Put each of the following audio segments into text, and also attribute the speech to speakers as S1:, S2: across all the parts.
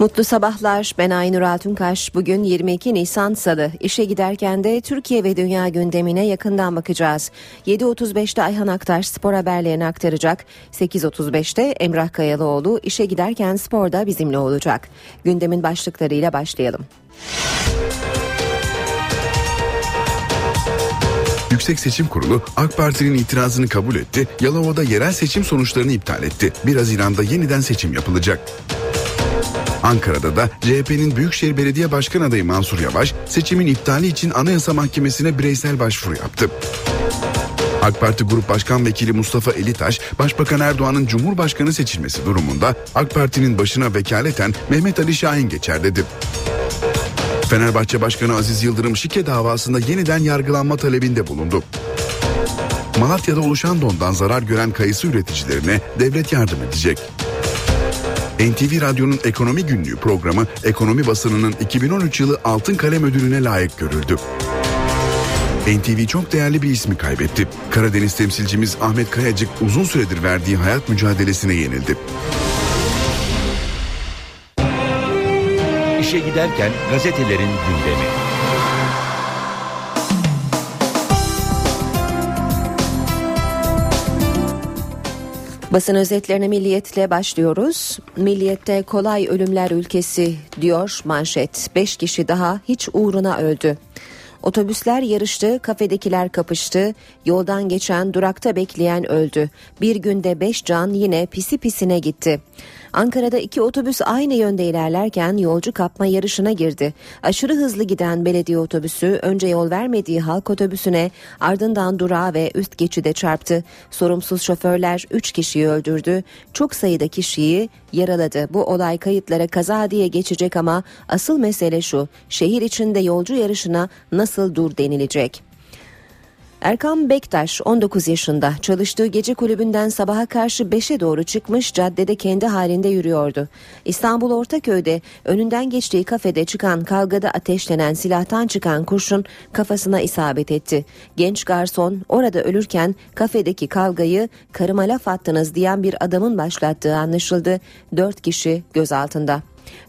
S1: Mutlu sabahlar. Ben Aynur Altunkaş. Bugün 22 Nisan Salı. İşe giderken de Türkiye ve dünya gündemine yakından bakacağız. 7.35'te Ayhan Aktaş spor haberlerini aktaracak. 8.35'te Emrah Kayalıoğlu işe giderken sporda bizimle olacak. Gündemin başlıklarıyla başlayalım.
S2: Yüksek Seçim Kurulu AK Parti'nin itirazını kabul etti. Yalova'da yerel seçim sonuçlarını iptal etti. 1 Haziran'da yeniden seçim yapılacak. Ankara'da da CHP'nin Büyükşehir Belediye Başkan adayı Mansur Yavaş seçimin iptali için Anayasa Mahkemesi'ne bireysel başvuru yaptı. AK Parti Grup Başkan Vekili Mustafa Elitaş, Başbakan Erdoğan'ın Cumhurbaşkanı seçilmesi durumunda AK Parti'nin başına vekaleten Mehmet Ali Şahin geçer dedi. Fenerbahçe Başkanı Aziz Yıldırım şike davasında yeniden yargılanma talebinde bulundu. Malatya'da oluşan dondan zarar gören kayısı üreticilerine devlet yardım edecek. NTV Radyo'nun Ekonomi Günlüğü programı ekonomi basınının 2013 yılı Altın Kalem Ödülü'ne layık görüldü. NTV çok değerli bir ismi kaybetti. Karadeniz temsilcimiz Ahmet Kayacık uzun süredir verdiği hayat mücadelesine yenildi.
S3: İşe giderken gazetelerin gündemi.
S1: Basın özetlerine milliyetle başlıyoruz. Milliyette kolay ölümler ülkesi diyor manşet. Beş kişi daha hiç uğruna öldü. Otobüsler yarıştı, kafedekiler kapıştı, yoldan geçen durakta bekleyen öldü. Bir günde beş can yine pisi pisine gitti. Ankara'da iki otobüs aynı yönde ilerlerken yolcu kapma yarışına girdi. Aşırı hızlı giden belediye otobüsü önce yol vermediği halk otobüsüne ardından durağa ve üst geçide çarptı. Sorumsuz şoförler 3 kişiyi öldürdü. Çok sayıda kişiyi yaraladı. Bu olay kayıtlara kaza diye geçecek ama asıl mesele şu. Şehir içinde yolcu yarışına nasıl dur denilecek? Erkan Bektaş 19 yaşında çalıştığı gece kulübünden sabaha karşı 5'e doğru çıkmış caddede kendi halinde yürüyordu. İstanbul Ortaköy'de önünden geçtiği kafede çıkan kavgada ateşlenen silahtan çıkan kurşun kafasına isabet etti. Genç garson orada ölürken kafedeki kavgayı karıma laf attınız diyen bir adamın başlattığı anlaşıldı. 4 kişi gözaltında.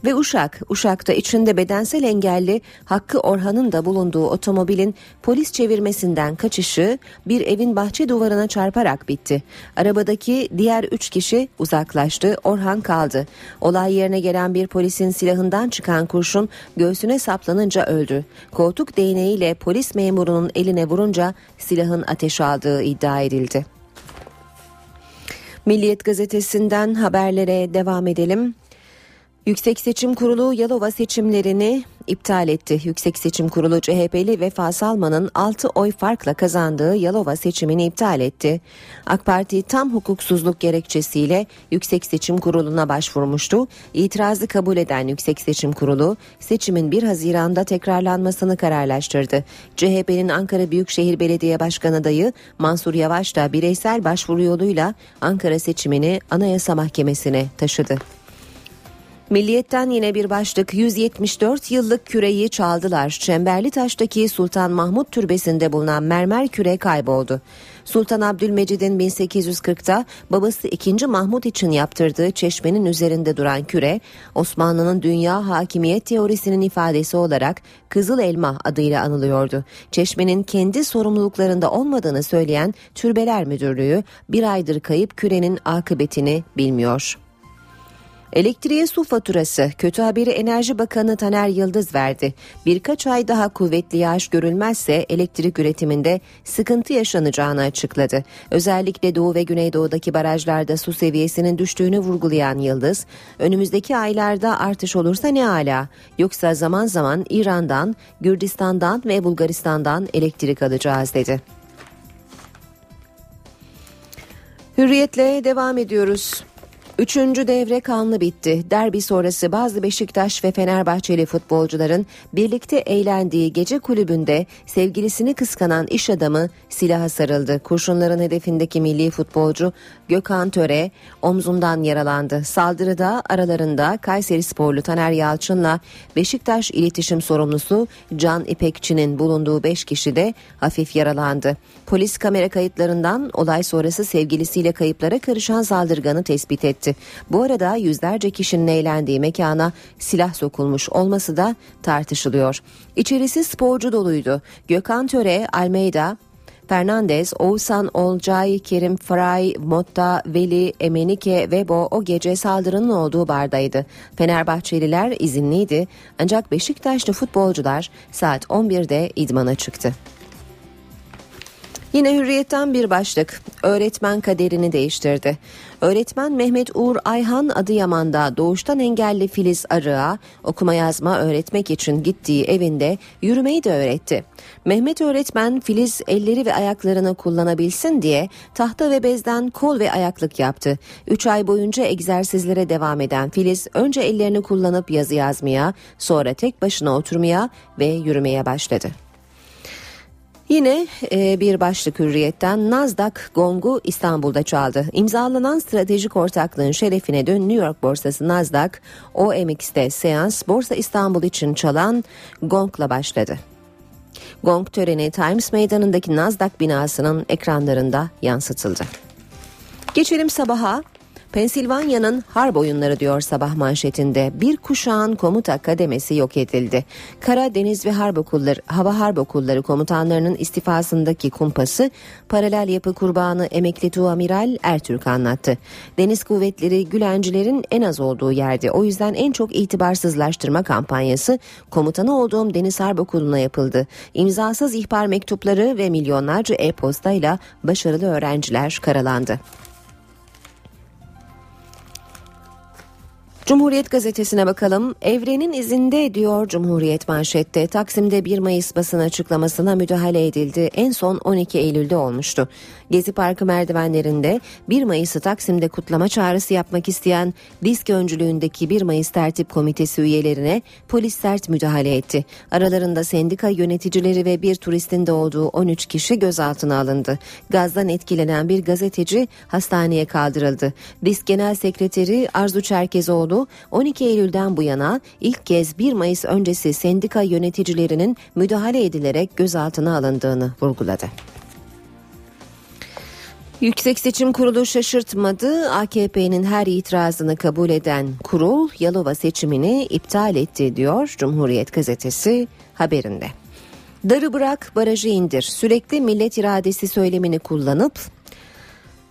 S1: Ve Uşak, Uşak'ta içinde bedensel engelli Hakkı Orhan'ın da bulunduğu otomobilin polis çevirmesinden kaçışı bir evin bahçe duvarına çarparak bitti. Arabadaki diğer üç kişi uzaklaştı, Orhan kaldı. Olay yerine gelen bir polisin silahından çıkan kurşun göğsüne saplanınca öldü. Koltuk değneğiyle polis memurunun eline vurunca silahın ateş aldığı iddia edildi. Milliyet gazetesinden haberlere devam edelim. Yüksek Seçim Kurulu Yalova seçimlerini iptal etti. Yüksek Seçim Kurulu CHP'li Vefa Salman'ın 6 oy farkla kazandığı Yalova seçimini iptal etti. AK Parti tam hukuksuzluk gerekçesiyle Yüksek Seçim Kurulu'na başvurmuştu. İtirazı kabul eden Yüksek Seçim Kurulu seçimin 1 Haziran'da tekrarlanmasını kararlaştırdı. CHP'nin Ankara Büyükşehir Belediye Başkanı adayı Mansur Yavaş da bireysel başvuru yoluyla Ankara seçimini Anayasa Mahkemesi'ne taşıdı. Milliyetten yine bir başlık 174 yıllık küreyi çaldılar. Çemberli Taş'taki Sultan Mahmut Türbesi'nde bulunan mermer küre kayboldu. Sultan Abdülmecid'in 1840'ta babası 2. Mahmut için yaptırdığı çeşmenin üzerinde duran küre, Osmanlı'nın dünya hakimiyet teorisinin ifadesi olarak Kızıl Elma adıyla anılıyordu. Çeşmenin kendi sorumluluklarında olmadığını söyleyen Türbeler Müdürlüğü bir aydır kayıp kürenin akıbetini bilmiyor. Elektriğe su faturası kötü haberi Enerji Bakanı Taner Yıldız verdi. Birkaç ay daha kuvvetli yağış görülmezse elektrik üretiminde sıkıntı yaşanacağını açıkladı. Özellikle Doğu ve Güneydoğu'daki barajlarda su seviyesinin düştüğünü vurgulayan Yıldız, önümüzdeki aylarda artış olursa ne ala yoksa zaman zaman İran'dan, Gürcistan'dan ve Bulgaristan'dan elektrik alacağız dedi. Hürriyetle devam ediyoruz. Üçüncü devre kanlı bitti. Derbi sonrası bazı Beşiktaş ve Fenerbahçeli futbolcuların birlikte eğlendiği gece kulübünde sevgilisini kıskanan iş adamı silaha sarıldı. Kurşunların hedefindeki milli futbolcu Gökhan Töre omzundan yaralandı. Saldırıda aralarında Kayseri sporlu Taner Yalçın'la Beşiktaş iletişim sorumlusu Can İpekçi'nin bulunduğu 5 kişi de hafif yaralandı. Polis kamera kayıtlarından olay sonrası sevgilisiyle kayıplara karışan saldırganı tespit etti. Bu arada yüzlerce kişinin eğlendiği mekana silah sokulmuş olması da tartışılıyor. İçerisi sporcu doluydu. Gökhan Töre, Almeida, Fernandez, Oğuzhan Olcay, Kerim Fray, Motta, Veli, Emenike, Vebo o gece saldırının olduğu bardaydı. Fenerbahçeliler izinliydi ancak Beşiktaşlı futbolcular saat 11'de idmana çıktı. Yine hürriyetten bir başlık. Öğretmen kaderini değiştirdi. Öğretmen Mehmet Uğur Ayhan Adıyaman'da doğuştan engelli Filiz Arığa okuma yazma öğretmek için gittiği evinde yürümeyi de öğretti. Mehmet öğretmen Filiz elleri ve ayaklarını kullanabilsin diye tahta ve bezden kol ve ayaklık yaptı. 3 ay boyunca egzersizlere devam eden Filiz önce ellerini kullanıp yazı yazmaya, sonra tek başına oturmaya ve yürümeye başladı. Yine e, bir başlık hürriyetten Nasdaq gongu İstanbul'da çaldı. İmzalanan stratejik ortaklığın şerefine dün New York borsası Nasdaq OMX'te seans Borsa İstanbul için çalan gongla başladı. Gong töreni Times Meydanı'ndaki Nasdaq binasının ekranlarında yansıtıldı. Geçelim sabaha. Pensilvanya'nın harp oyunları diyor sabah manşetinde. Bir kuşağın komuta kademesi yok edildi. Kara, Deniz ve Harp Okulları, Hava Harp Okulları komutanlarının istifasındaki kumpası paralel yapı kurbanı emekli Tuamiral Ertürk anlattı. Deniz kuvvetleri Gülencilerin en az olduğu yerde. O yüzden en çok itibarsızlaştırma kampanyası komutanı olduğum Deniz Harp Okulu'na yapıldı. İmzasız ihbar mektupları ve milyonlarca e-postayla başarılı öğrenciler karalandı. Cumhuriyet gazetesine bakalım. Evrenin izinde diyor Cumhuriyet manşette. Taksim'de 1 Mayıs basın açıklamasına müdahale edildi. En son 12 Eylül'de olmuştu. Gezi Parkı merdivenlerinde 1 Mayıs'ı Taksim'de kutlama çağrısı yapmak isteyen disk öncülüğündeki 1 Mayıs Tertip Komitesi üyelerine polis sert müdahale etti. Aralarında sendika yöneticileri ve bir turistin de olduğu 13 kişi gözaltına alındı. Gazdan etkilenen bir gazeteci hastaneye kaldırıldı. Disk Genel Sekreteri Arzu Çerkezoğlu 12 Eylül'den bu yana ilk kez 1 Mayıs öncesi sendika yöneticilerinin müdahale edilerek gözaltına alındığını vurguladı. Yüksek Seçim Kurulu şaşırtmadı. AKP'nin her itirazını kabul eden kurul Yalova seçimini iptal etti diyor Cumhuriyet gazetesi haberinde. Darı bırak barajı indir. Sürekli millet iradesi söylemini kullanıp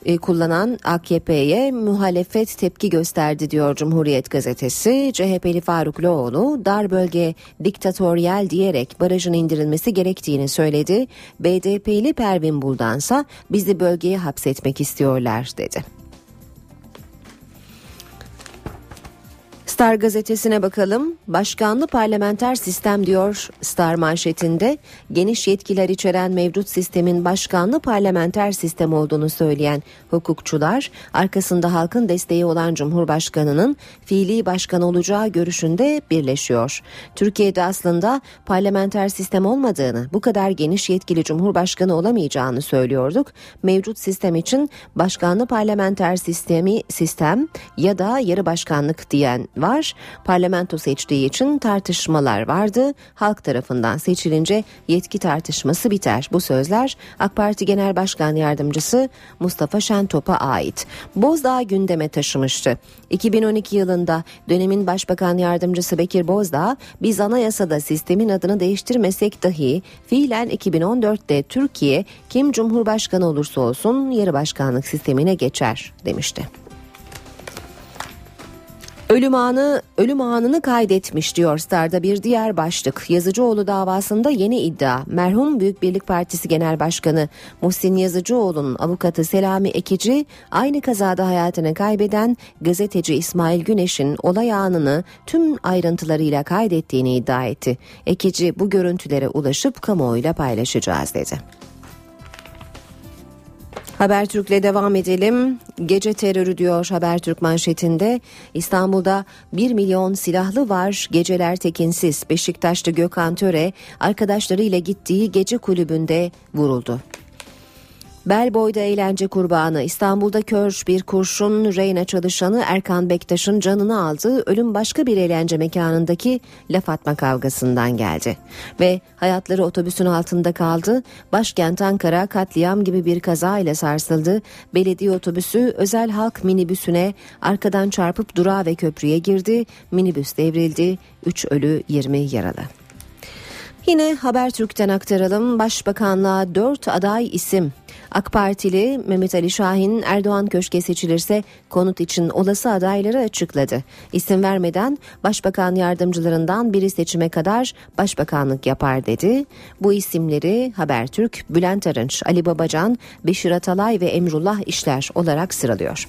S1: e, kullanan AKP'ye muhalefet tepki gösterdi diyor Cumhuriyet gazetesi. CHP'li Faruk Loğlu dar bölge diktatöryel diyerek barajın indirilmesi gerektiğini söyledi. BDP'li Pervin Buldansa bizi bölgeye hapsetmek istiyorlar dedi. Star gazetesine bakalım. Başkanlı parlamenter sistem diyor Star manşetinde. Geniş yetkiler içeren mevcut sistemin başkanlı parlamenter sistem olduğunu söyleyen hukukçular arkasında halkın desteği olan Cumhurbaşkanı'nın fiili başkan olacağı görüşünde birleşiyor. Türkiye'de aslında parlamenter sistem olmadığını, bu kadar geniş yetkili Cumhurbaşkanı olamayacağını söylüyorduk. Mevcut sistem için başkanlı parlamenter sistemi sistem ya da yarı başkanlık diyen var. Parlamento seçtiği için tartışmalar vardı. Halk tarafından seçilince yetki tartışması biter. Bu sözler AK Parti Genel Başkan Yardımcısı Mustafa Şentop'a ait. Bozdağ gündeme taşımıştı. 2012 yılında dönemin Başbakan Yardımcısı Bekir Bozdağ biz anayasada sistemin adını değiştirmesek dahi fiilen 2014'te Türkiye kim Cumhurbaşkanı olursa olsun yarı başkanlık sistemine geçer demişti. Ölüm anı ölüm anını kaydetmiş diyor Star'da bir diğer başlık. Yazıcıoğlu davasında yeni iddia. Merhum Büyük Birlik Partisi Genel Başkanı Muhsin Yazıcıoğlu'nun avukatı Selami Ekici aynı kazada hayatını kaybeden gazeteci İsmail Güneş'in olay anını tüm ayrıntılarıyla kaydettiğini iddia etti. Ekici bu görüntülere ulaşıp kamuoyuyla paylaşacağız dedi. Habertürk'le devam edelim. Gece terörü diyor Habertürk manşetinde. İstanbul'da 1 milyon silahlı var. Geceler tekinsiz. Beşiktaşlı Gökhan Töre arkadaşlarıyla gittiği gece kulübünde vuruldu. Belboy'da eğlence kurbanı İstanbul'da kör bir kurşun Reyna çalışanı Erkan Bektaş'ın canını aldığı ölüm başka bir eğlence mekanındaki laf atma kavgasından geldi. Ve hayatları otobüsün altında kaldı. Başkent Ankara katliam gibi bir kaza ile sarsıldı. Belediye otobüsü özel halk minibüsüne arkadan çarpıp durağa ve köprüye girdi. Minibüs devrildi. 3 ölü 20 yaralı. Yine Habertürk'ten aktaralım. Başbakanlığa 4 aday isim. AK Partili Mehmet Ali Şahin Erdoğan Köşke seçilirse konut için olası adayları açıkladı. İsim vermeden başbakan yardımcılarından biri seçime kadar başbakanlık yapar dedi. Bu isimleri Habertürk, Bülent Arınç, Ali Babacan, Beşir Atalay ve Emrullah İşler olarak sıralıyor.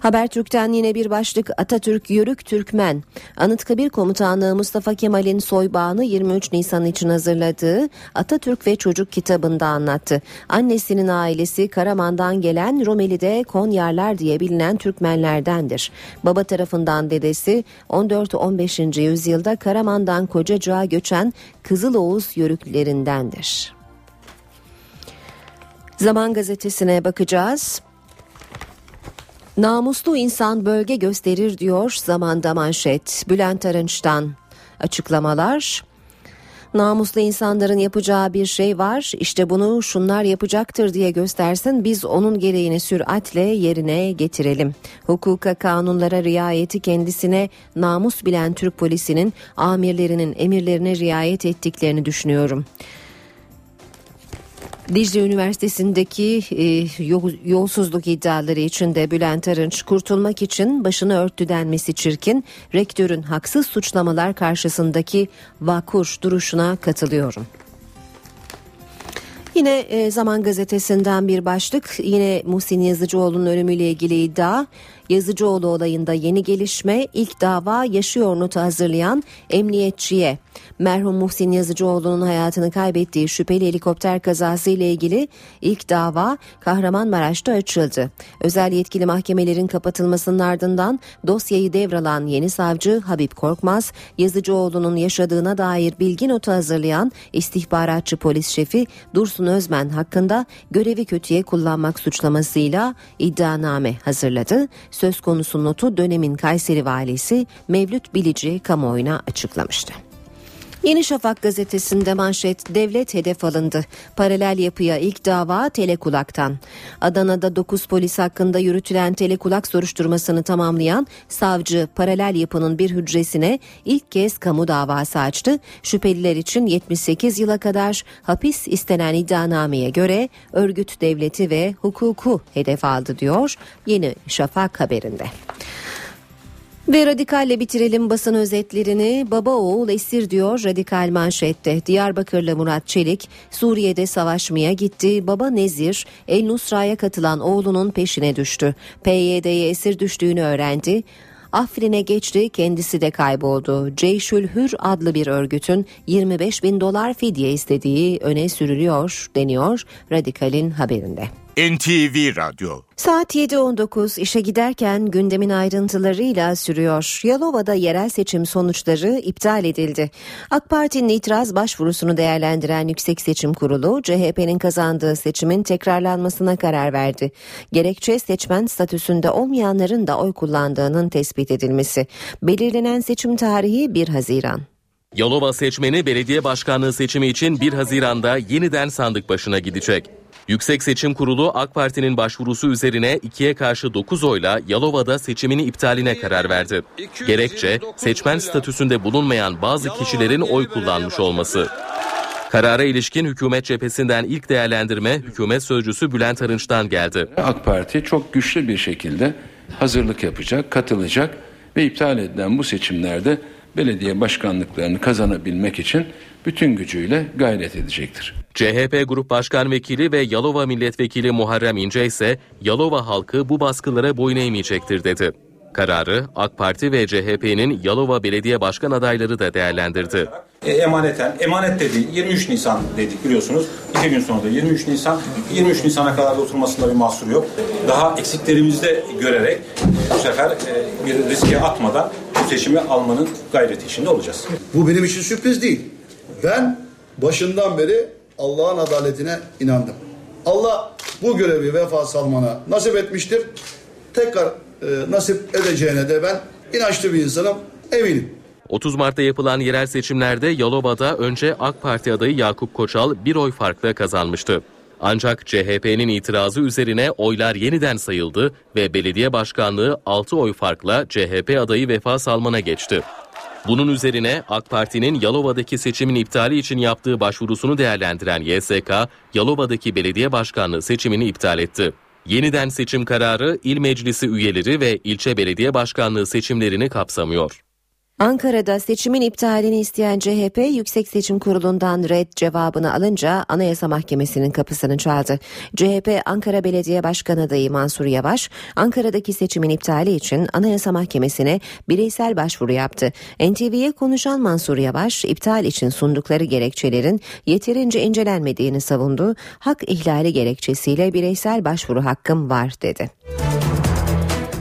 S1: Habertürk'ten yine bir başlık Atatürk Yörük Türkmen. Anıtkabir Komutanlığı Mustafa Kemal'in soybağını 23 Nisan için hazırladığı Atatürk ve Çocuk kitabında anlattı. Annesinin ailesi Karaman'dan gelen Rumeli'de Konyarlar diye bilinen Türkmenlerdendir. Baba tarafından dedesi 14-15. yüzyılda Karaman'dan Kocacığa göçen Kızıl Oğuz Yörüklerindendir. Zaman gazetesine bakacağız. Namuslu insan bölge gösterir diyor zamanda manşet. Bülent Arınç'tan açıklamalar. Namuslu insanların yapacağı bir şey var. İşte bunu şunlar yapacaktır diye göstersin. Biz onun gereğini süratle yerine getirelim. Hukuka, kanunlara riayeti kendisine namus bilen Türk polisinin amirlerinin emirlerine riayet ettiklerini düşünüyorum. Dicle Üniversitesi'ndeki e, yolsuzluk iddiaları içinde Bülent Arınç kurtulmak için başını örttü denmesi çirkin, rektörün haksız suçlamalar karşısındaki vakur duruşuna katılıyorum. Yine e, Zaman Gazetesi'nden bir başlık. Yine Muhsin Yazıcıoğlu'nun ölümüyle ilgili iddia. Yazıcıoğlu olayında yeni gelişme ilk dava yaşıyor notu hazırlayan emniyetçiye merhum Muhsin Yazıcıoğlu'nun hayatını kaybettiği şüpheli helikopter kazası ile ilgili ilk dava Kahramanmaraş'ta açıldı. Özel yetkili mahkemelerin kapatılmasının ardından dosyayı devralan yeni savcı Habib Korkmaz, Yazıcıoğlu'nun yaşadığına dair bilgi notu hazırlayan istihbaratçı polis şefi Dursun Özmen hakkında görevi kötüye kullanmak suçlamasıyla iddianame hazırladı. Söz konusu notu dönemin Kayseri valisi Mevlüt Bilici kamuoyuna açıklamıştı. Yeni Şafak gazetesinde manşet devlet hedef alındı. Paralel yapıya ilk dava telekulaktan. Adana'da 9 polis hakkında yürütülen telekulak soruşturmasını tamamlayan savcı paralel yapının bir hücresine ilk kez kamu davası açtı. Şüpheliler için 78 yıla kadar hapis istenen iddianameye göre örgüt devleti ve hukuku hedef aldı diyor Yeni Şafak haberinde. Ve radikalle bitirelim basın özetlerini. Baba oğul esir diyor radikal manşette. Diyarbakırlı Murat Çelik Suriye'de savaşmaya gitti. Baba Nezir El Nusra'ya katılan oğlunun peşine düştü. PYD'ye esir düştüğünü öğrendi. Afrin'e geçti kendisi de kayboldu. Ceyşül Hür adlı bir örgütün 25 bin dolar fidye istediği öne sürülüyor deniyor Radikal'in haberinde.
S3: NTV Radyo
S1: Saat 7.19 işe giderken gündemin ayrıntılarıyla sürüyor. Yalova'da yerel seçim sonuçları iptal edildi. AK Parti'nin itiraz başvurusunu değerlendiren Yüksek Seçim Kurulu CHP'nin kazandığı seçimin tekrarlanmasına karar verdi. Gerekçe seçmen statüsünde olmayanların da oy kullandığının tespit edilmesi. Belirlenen seçim tarihi 1 Haziran.
S4: Yalova seçmeni belediye başkanlığı seçimi için 1 Haziran'da yeniden sandık başına gidecek. Yüksek Seçim Kurulu AK Parti'nin başvurusu üzerine ikiye karşı 9 oyla Yalova'da seçimini iptaline karar verdi. Gerekçe seçmen statüsünde bulunmayan bazı kişilerin oy kullanmış olması. Karara ilişkin hükümet cephesinden ilk değerlendirme hükümet sözcüsü Bülent Arınç'tan geldi.
S5: AK Parti çok güçlü bir şekilde hazırlık yapacak, katılacak ve iptal edilen bu seçimlerde belediye başkanlıklarını kazanabilmek için bütün gücüyle gayret edecektir.
S4: CHP Grup Başkan Vekili ve Yalova Milletvekili Muharrem İnce ise Yalova halkı bu baskılara boyun eğmeyecektir dedi. Kararı AK Parti ve CHP'nin Yalova Belediye Başkan adayları da değerlendirdi.
S6: e, emaneten, emanet dedi 23 Nisan dedik biliyorsunuz. İki gün sonra da 23 Nisan. 23 Nisan'a kadar da oturmasında bir mahsur yok. Daha eksiklerimizi de görerek bu sefer e, bir riske atmadan bu seçimi almanın gayreti içinde olacağız.
S7: Bu benim için sürpriz değil. Ben başından beri Allah'ın adaletine inandım. Allah bu görevi Vefa Salman'a nasip etmiştir. Tekrar e, nasip edeceğine de ben inançlı bir insanım, eminim.
S4: 30 Mart'ta yapılan yerel seçimlerde Yalova'da önce AK Parti adayı Yakup Koçal bir oy farkla kazanmıştı. Ancak CHP'nin itirazı üzerine oylar yeniden sayıldı ve belediye başkanlığı 6 oy farkla CHP adayı Vefa Salman'a geçti. Bunun üzerine AK Parti'nin Yalova'daki seçimin iptali için yaptığı başvurusunu değerlendiren YSK, Yalova'daki belediye başkanlığı seçimini iptal etti. Yeniden seçim kararı il meclisi üyeleri ve ilçe belediye başkanlığı seçimlerini kapsamıyor.
S1: Ankara'da seçimin iptalini isteyen CHP Yüksek Seçim Kurulu'ndan red cevabını alınca Anayasa Mahkemesi'nin kapısını çaldı. CHP Ankara Belediye Başkan adayı Mansur Yavaş, Ankara'daki seçimin iptali için Anayasa Mahkemesi'ne bireysel başvuru yaptı. NTV'ye konuşan Mansur Yavaş, iptal için sundukları gerekçelerin yeterince incelenmediğini savundu. Hak ihlali gerekçesiyle bireysel başvuru hakkım var dedi.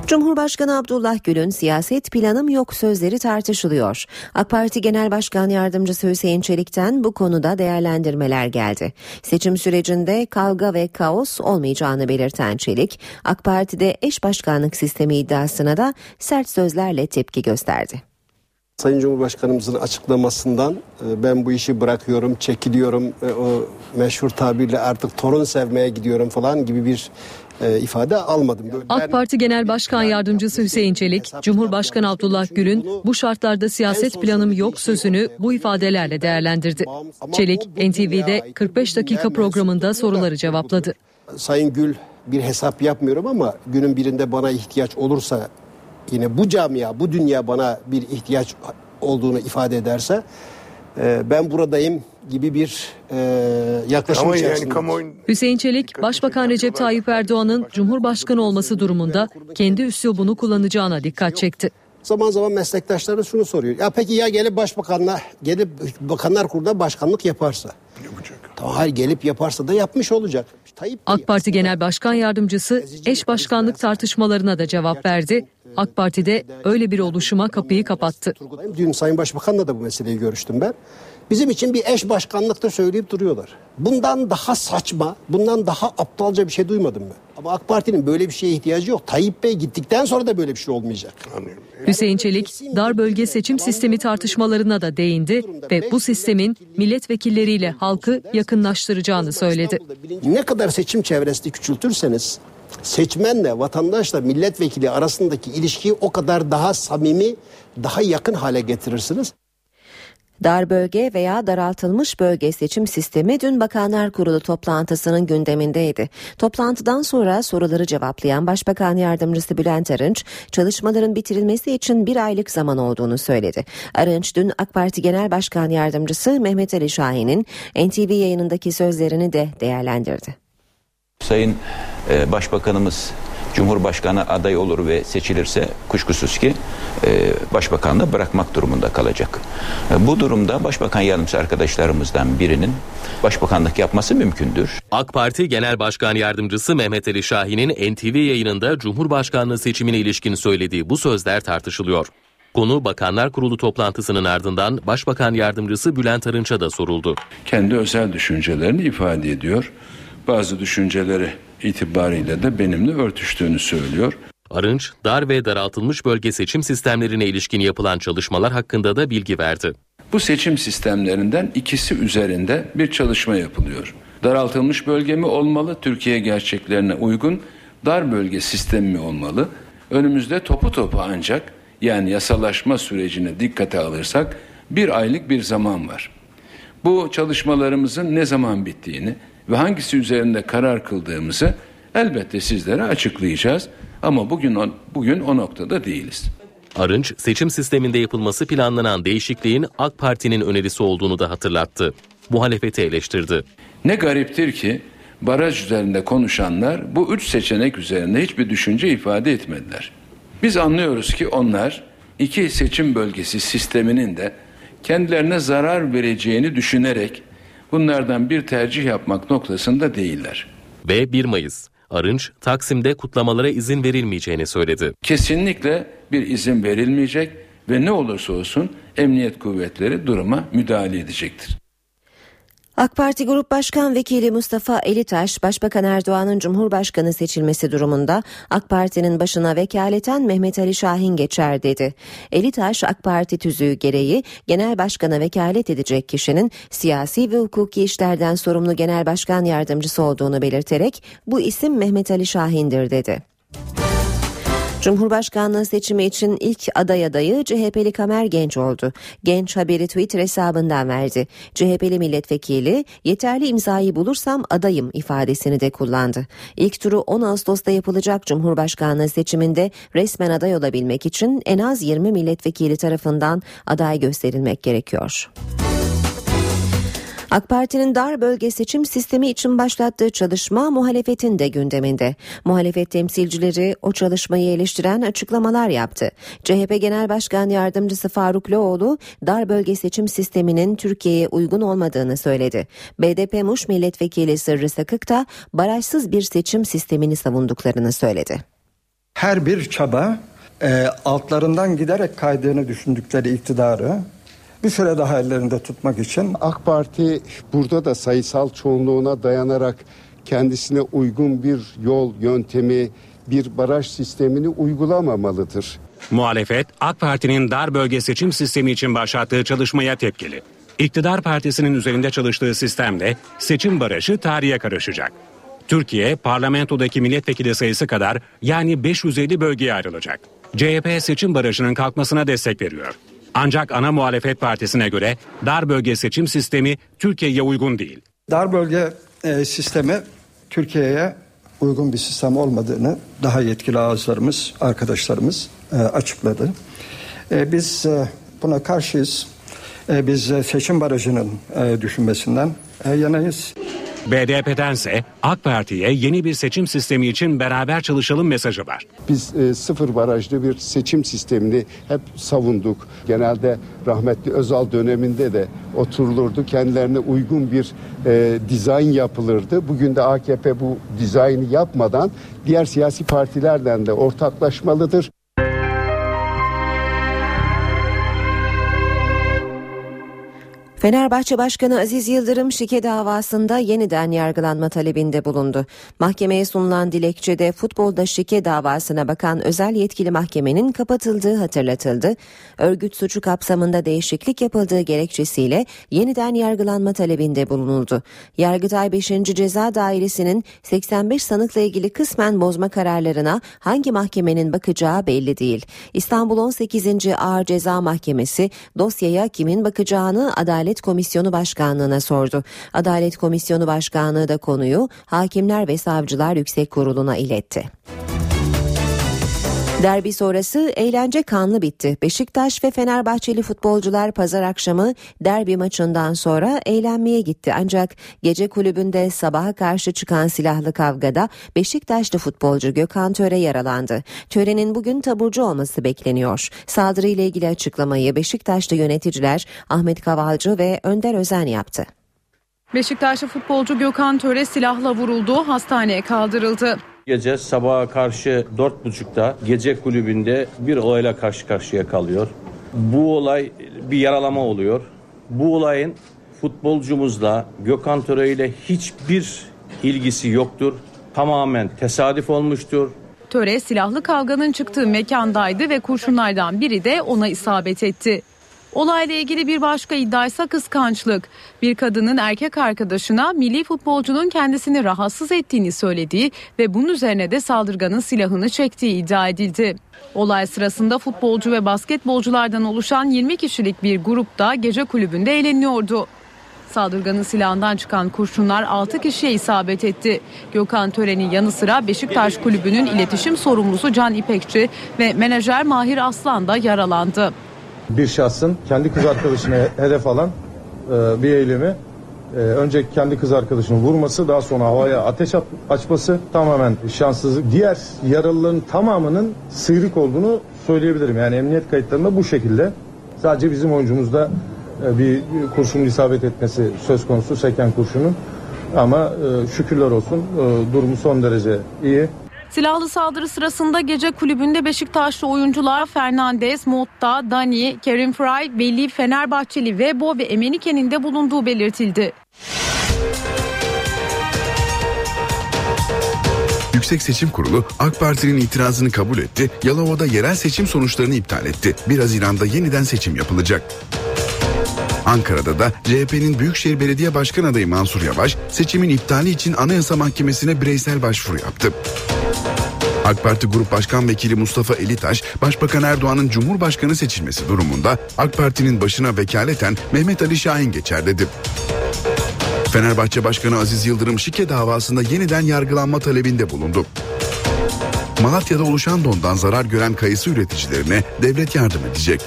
S1: Cumhurbaşkanı Abdullah Gül'ün siyaset planım yok sözleri tartışılıyor. AK Parti Genel Başkan Yardımcısı Hüseyin Çelik'ten bu konuda değerlendirmeler geldi. Seçim sürecinde kavga ve kaos olmayacağını belirten Çelik, AK Parti'de eş başkanlık sistemi iddiasına da sert sözlerle tepki gösterdi.
S8: Sayın Cumhurbaşkanımızın açıklamasından e, ben bu işi bırakıyorum, çekiliyorum, e, o meşhur tabirle artık torun sevmeye gidiyorum falan gibi bir e, ifade almadım.
S9: AK Parti Genel Başkan Yardımcısı Hüseyin Çelik, Cumhurbaşkanı Abdullah Gül'ün bu şartlarda siyaset planım yok sözünü bu ifadelerle değerlendirdi. Çelik, NTV'de 45 dakika programında soruları cevapladı.
S8: Sayın Gül bir hesap yapmıyorum ama günün birinde bana ihtiyaç olursa yine bu camia, bu dünya bana bir ihtiyaç olduğunu ifade ederse e, ben buradayım gibi bir e, yaklaşım
S3: Ama
S8: içerisinde.
S3: yani kamuoyun
S9: Hüseyin Çelik, Başbakan Recep Tayyip Erdoğan'ın Cumhurbaşkanı olması durumunda kendi üslubunu kullanacağına dikkat çekti.
S8: Zaman zaman meslektaşları şunu soruyor. Ya peki ya gelip başbakanla gelip bakanlar kurulunda başkanlık yaparsa?
S3: yapacak.
S8: Tamam hayır gelip yaparsa da yapmış olacak. Tayyip
S9: AK Parti Genel Başkan Yardımcısı eş başkanlık tartışmalarına da cevap verdi. AK Parti'de öyle bir oluşuma kapıyı kapattı.
S8: Dün Sayın Başbakan'la da bu meseleyi görüştüm ben. Bizim için bir eş başkanlıkta söyleyip duruyorlar. Bundan daha saçma, bundan daha aptalca bir şey duymadım ben. Ama AK Parti'nin böyle bir şeye ihtiyacı yok. Tayyip Bey gittikten sonra da böyle bir şey olmayacak.
S3: Anlıyorum.
S9: Hüseyin Çelik, dar bölge seçim sistemi tartışmalarına da değindi ve bu sistemin milletvekilleriyle halkı yakınlaştıracağını söyledi.
S8: Ne kadar seçim çevresini küçültürseniz seçmenle, vatandaşla, milletvekili arasındaki ilişkiyi o kadar daha samimi, daha yakın hale getirirsiniz.
S1: Dar bölge veya daraltılmış bölge seçim sistemi dün Bakanlar Kurulu toplantısının gündemindeydi. Toplantıdan sonra soruları cevaplayan Başbakan Yardımcısı Bülent Arınç, çalışmaların bitirilmesi için bir aylık zaman olduğunu söyledi. Arınç dün AK Parti Genel Başkan Yardımcısı Mehmet Ali Şahin'in NTV yayınındaki sözlerini de değerlendirdi.
S10: Sayın e, Başbakanımız Cumhurbaşkanı aday olur ve seçilirse kuşkusuz ki e, başbakanlığı bırakmak durumunda kalacak. E, bu durumda başbakan yardımcısı arkadaşlarımızdan birinin başbakanlık yapması mümkündür.
S4: AK Parti Genel Başkan Yardımcısı Mehmet Ali Şahin'in NTV yayınında Cumhurbaşkanlığı seçimine ilişkin söylediği bu sözler tartışılıyor. Konu Bakanlar Kurulu toplantısının ardından Başbakan Yardımcısı Bülent Arınç'a da soruldu.
S5: Kendi özel düşüncelerini ifade ediyor. Bazı düşünceleri itibariyle de benimle örtüştüğünü söylüyor.
S4: Arınç, dar ve daraltılmış bölge seçim sistemlerine ilişkin yapılan çalışmalar hakkında da bilgi verdi.
S5: Bu seçim sistemlerinden ikisi üzerinde bir çalışma yapılıyor. Daraltılmış bölge mi olmalı, Türkiye gerçeklerine uygun, dar bölge sistemi mi olmalı? Önümüzde topu topu ancak yani yasalaşma sürecine dikkate alırsak bir aylık bir zaman var. Bu çalışmalarımızın ne zaman bittiğini ve hangisi üzerinde karar kıldığımızı elbette sizlere açıklayacağız. Ama bugün o, bugün o noktada değiliz.
S4: Arınç, seçim sisteminde yapılması planlanan değişikliğin AK Parti'nin önerisi olduğunu da hatırlattı. Muhalefeti eleştirdi.
S5: Ne gariptir ki baraj üzerinde konuşanlar bu üç seçenek üzerinde hiçbir düşünce ifade etmediler. Biz anlıyoruz ki onlar iki seçim bölgesi sisteminin de kendilerine zarar vereceğini düşünerek bunlardan bir tercih yapmak noktasında değiller.
S4: Ve 1 Mayıs Arınç Taksim'de kutlamalara izin verilmeyeceğini söyledi.
S5: Kesinlikle bir izin verilmeyecek ve ne olursa olsun emniyet kuvvetleri duruma müdahale edecektir.
S1: AK Parti Grup Başkan Vekili Mustafa Elitaş, Başbakan Erdoğan'ın Cumhurbaşkanı seçilmesi durumunda AK Parti'nin başına vekaleten Mehmet Ali Şahin geçer dedi. Elitaş, AK Parti tüzüğü gereği Genel Başkan'a vekalet edecek kişinin siyasi ve hukuki işlerden sorumlu Genel Başkan Yardımcısı olduğunu belirterek bu isim Mehmet Ali Şahin'dir dedi. Cumhurbaşkanlığı seçimi için ilk aday adayı CHP'li Kamer Genç oldu. Genç haberi Twitter hesabından verdi. CHP'li milletvekili yeterli imzayı bulursam adayım ifadesini de kullandı. İlk turu 10 Ağustos'ta yapılacak Cumhurbaşkanlığı seçiminde resmen aday olabilmek için en az 20 milletvekili tarafından aday gösterilmek gerekiyor. AK Parti'nin dar bölge seçim sistemi için başlattığı çalışma muhalefetin de gündeminde. Muhalefet temsilcileri o çalışmayı eleştiren açıklamalar yaptı. CHP Genel Başkan Yardımcısı Faruk Loğlu dar bölge seçim sisteminin Türkiye'ye uygun olmadığını söyledi. BDP Muş Milletvekili Sırrı Sakık da barajsız bir seçim sistemini savunduklarını söyledi.
S11: Her bir çaba e, altlarından giderek kaydığını düşündükleri iktidarı bir süre daha ellerinde tutmak için
S12: AK Parti burada da sayısal çoğunluğuna dayanarak kendisine uygun bir yol yöntemi, bir baraj sistemini uygulamamalıdır.
S13: Muhalefet AK Parti'nin dar bölge seçim sistemi için başlattığı çalışmaya tepkili. İktidar partisinin üzerinde çalıştığı sistemle seçim barajı tarihe karışacak. Türkiye parlamentodaki milletvekili sayısı kadar yani 550 bölgeye ayrılacak. CHP seçim barajının kalkmasına destek veriyor. Ancak ana muhalefet partisine göre dar bölge seçim sistemi Türkiye'ye uygun değil.
S11: Dar bölge e, sistemi Türkiye'ye uygun bir sistem olmadığını daha yetkili ağızlarımız, arkadaşlarımız e, açıkladı. E, biz e, buna karşıyız. E, biz e, seçim barajının e, düşünmesinden e, yanayız.
S13: BDP'dense AK Parti'ye yeni bir seçim sistemi için beraber çalışalım mesajı var.
S12: Biz e, sıfır barajlı bir seçim sistemini hep savunduk. Genelde rahmetli Özal döneminde de oturulurdu. Kendilerine uygun bir e, dizayn yapılırdı. Bugün de AKP bu dizaynı yapmadan diğer siyasi partilerden de ortaklaşmalıdır.
S1: Fenerbahçe Başkanı Aziz Yıldırım şike davasında yeniden yargılanma talebinde bulundu. Mahkemeye sunulan dilekçede futbolda şike davasına bakan özel yetkili mahkemenin kapatıldığı hatırlatıldı. Örgüt suçu kapsamında değişiklik yapıldığı gerekçesiyle yeniden yargılanma talebinde bulunuldu. Yargıtay 5. Ceza Dairesi'nin 85 sanıkla ilgili kısmen bozma kararlarına hangi mahkemenin bakacağı belli değil. İstanbul 18. Ağır Ceza Mahkemesi dosyaya kimin bakacağını Adalet Adalet Komisyonu Başkanlığı'na sordu. Adalet Komisyonu Başkanlığı da konuyu Hakimler ve Savcılar Yüksek Kurulu'na iletti. Derbi sonrası eğlence kanlı bitti. Beşiktaş ve Fenerbahçeli futbolcular pazar akşamı derbi maçından sonra eğlenmeye gitti. Ancak gece kulübünde sabaha karşı çıkan silahlı kavgada Beşiktaşlı futbolcu Gökhan Töre yaralandı. Töre'nin bugün taburcu olması bekleniyor. Saldırıyla ilgili açıklamayı Beşiktaşlı yöneticiler Ahmet Kavalcı ve Önder Özen yaptı.
S14: Beşiktaşlı futbolcu Gökhan Töre silahla vuruldu, hastaneye kaldırıldı.
S15: Gece sabaha karşı dört buçukta gece kulübünde bir olayla karşı karşıya kalıyor. Bu olay bir yaralama oluyor. Bu olayın futbolcumuzla Gökhan Töre ile hiçbir ilgisi yoktur. Tamamen tesadüf olmuştur.
S14: Töre silahlı kavganın çıktığı mekandaydı ve kurşunlardan biri de ona isabet etti. Olayla ilgili bir başka iddia ise kıskançlık. Bir kadının erkek arkadaşına milli futbolcunun kendisini rahatsız ettiğini söylediği ve bunun üzerine de saldırganın silahını çektiği iddia edildi. Olay sırasında futbolcu ve basketbolculardan oluşan 20 kişilik bir grup da gece kulübünde eğleniyordu. Saldırganın silahından çıkan kurşunlar 6 kişiye isabet etti. Gökhan Tören'in yanı sıra Beşiktaş Kulübü'nün iletişim sorumlusu Can İpekçi ve menajer Mahir Aslan da yaralandı
S16: bir şahsın kendi kız arkadaşını hedef alan e, bir eylemi e, önce kendi kız arkadaşını vurması daha sonra havaya ateş açması tamamen şanssızlık. Diğer yaralıların tamamının sıyrık olduğunu söyleyebilirim. Yani emniyet kayıtlarında bu şekilde. Sadece bizim oyuncumuzda e, bir kurşunun isabet etmesi söz konusu seken kurşunun. Ama e, şükürler olsun e, durumu son derece iyi.
S14: Silahlı saldırı sırasında gece kulübünde Beşiktaşlı oyuncular Fernandez, Motta, Dani, Kerim Fry, Veli, Fenerbahçeli, Vebo ve Emenike'nin de bulunduğu belirtildi.
S2: Yüksek Seçim Kurulu AK Parti'nin itirazını kabul etti, Yalova'da yerel seçim sonuçlarını iptal etti. 1 Haziran'da yeniden seçim yapılacak. Ankara'da da CHP'nin Büyükşehir Belediye Başkan adayı Mansur Yavaş seçimin iptali için Anayasa Mahkemesi'ne bireysel başvuru yaptı. AK Parti Grup Başkan Vekili Mustafa Elitaş, Başbakan Erdoğan'ın Cumhurbaşkanı seçilmesi durumunda AK Parti'nin başına vekaleten Mehmet Ali Şahin geçer dedi. Fenerbahçe Başkanı Aziz Yıldırım şike davasında yeniden yargılanma talebinde bulundu. Malatya'da oluşan dondan zarar gören kayısı üreticilerine devlet yardım edecek.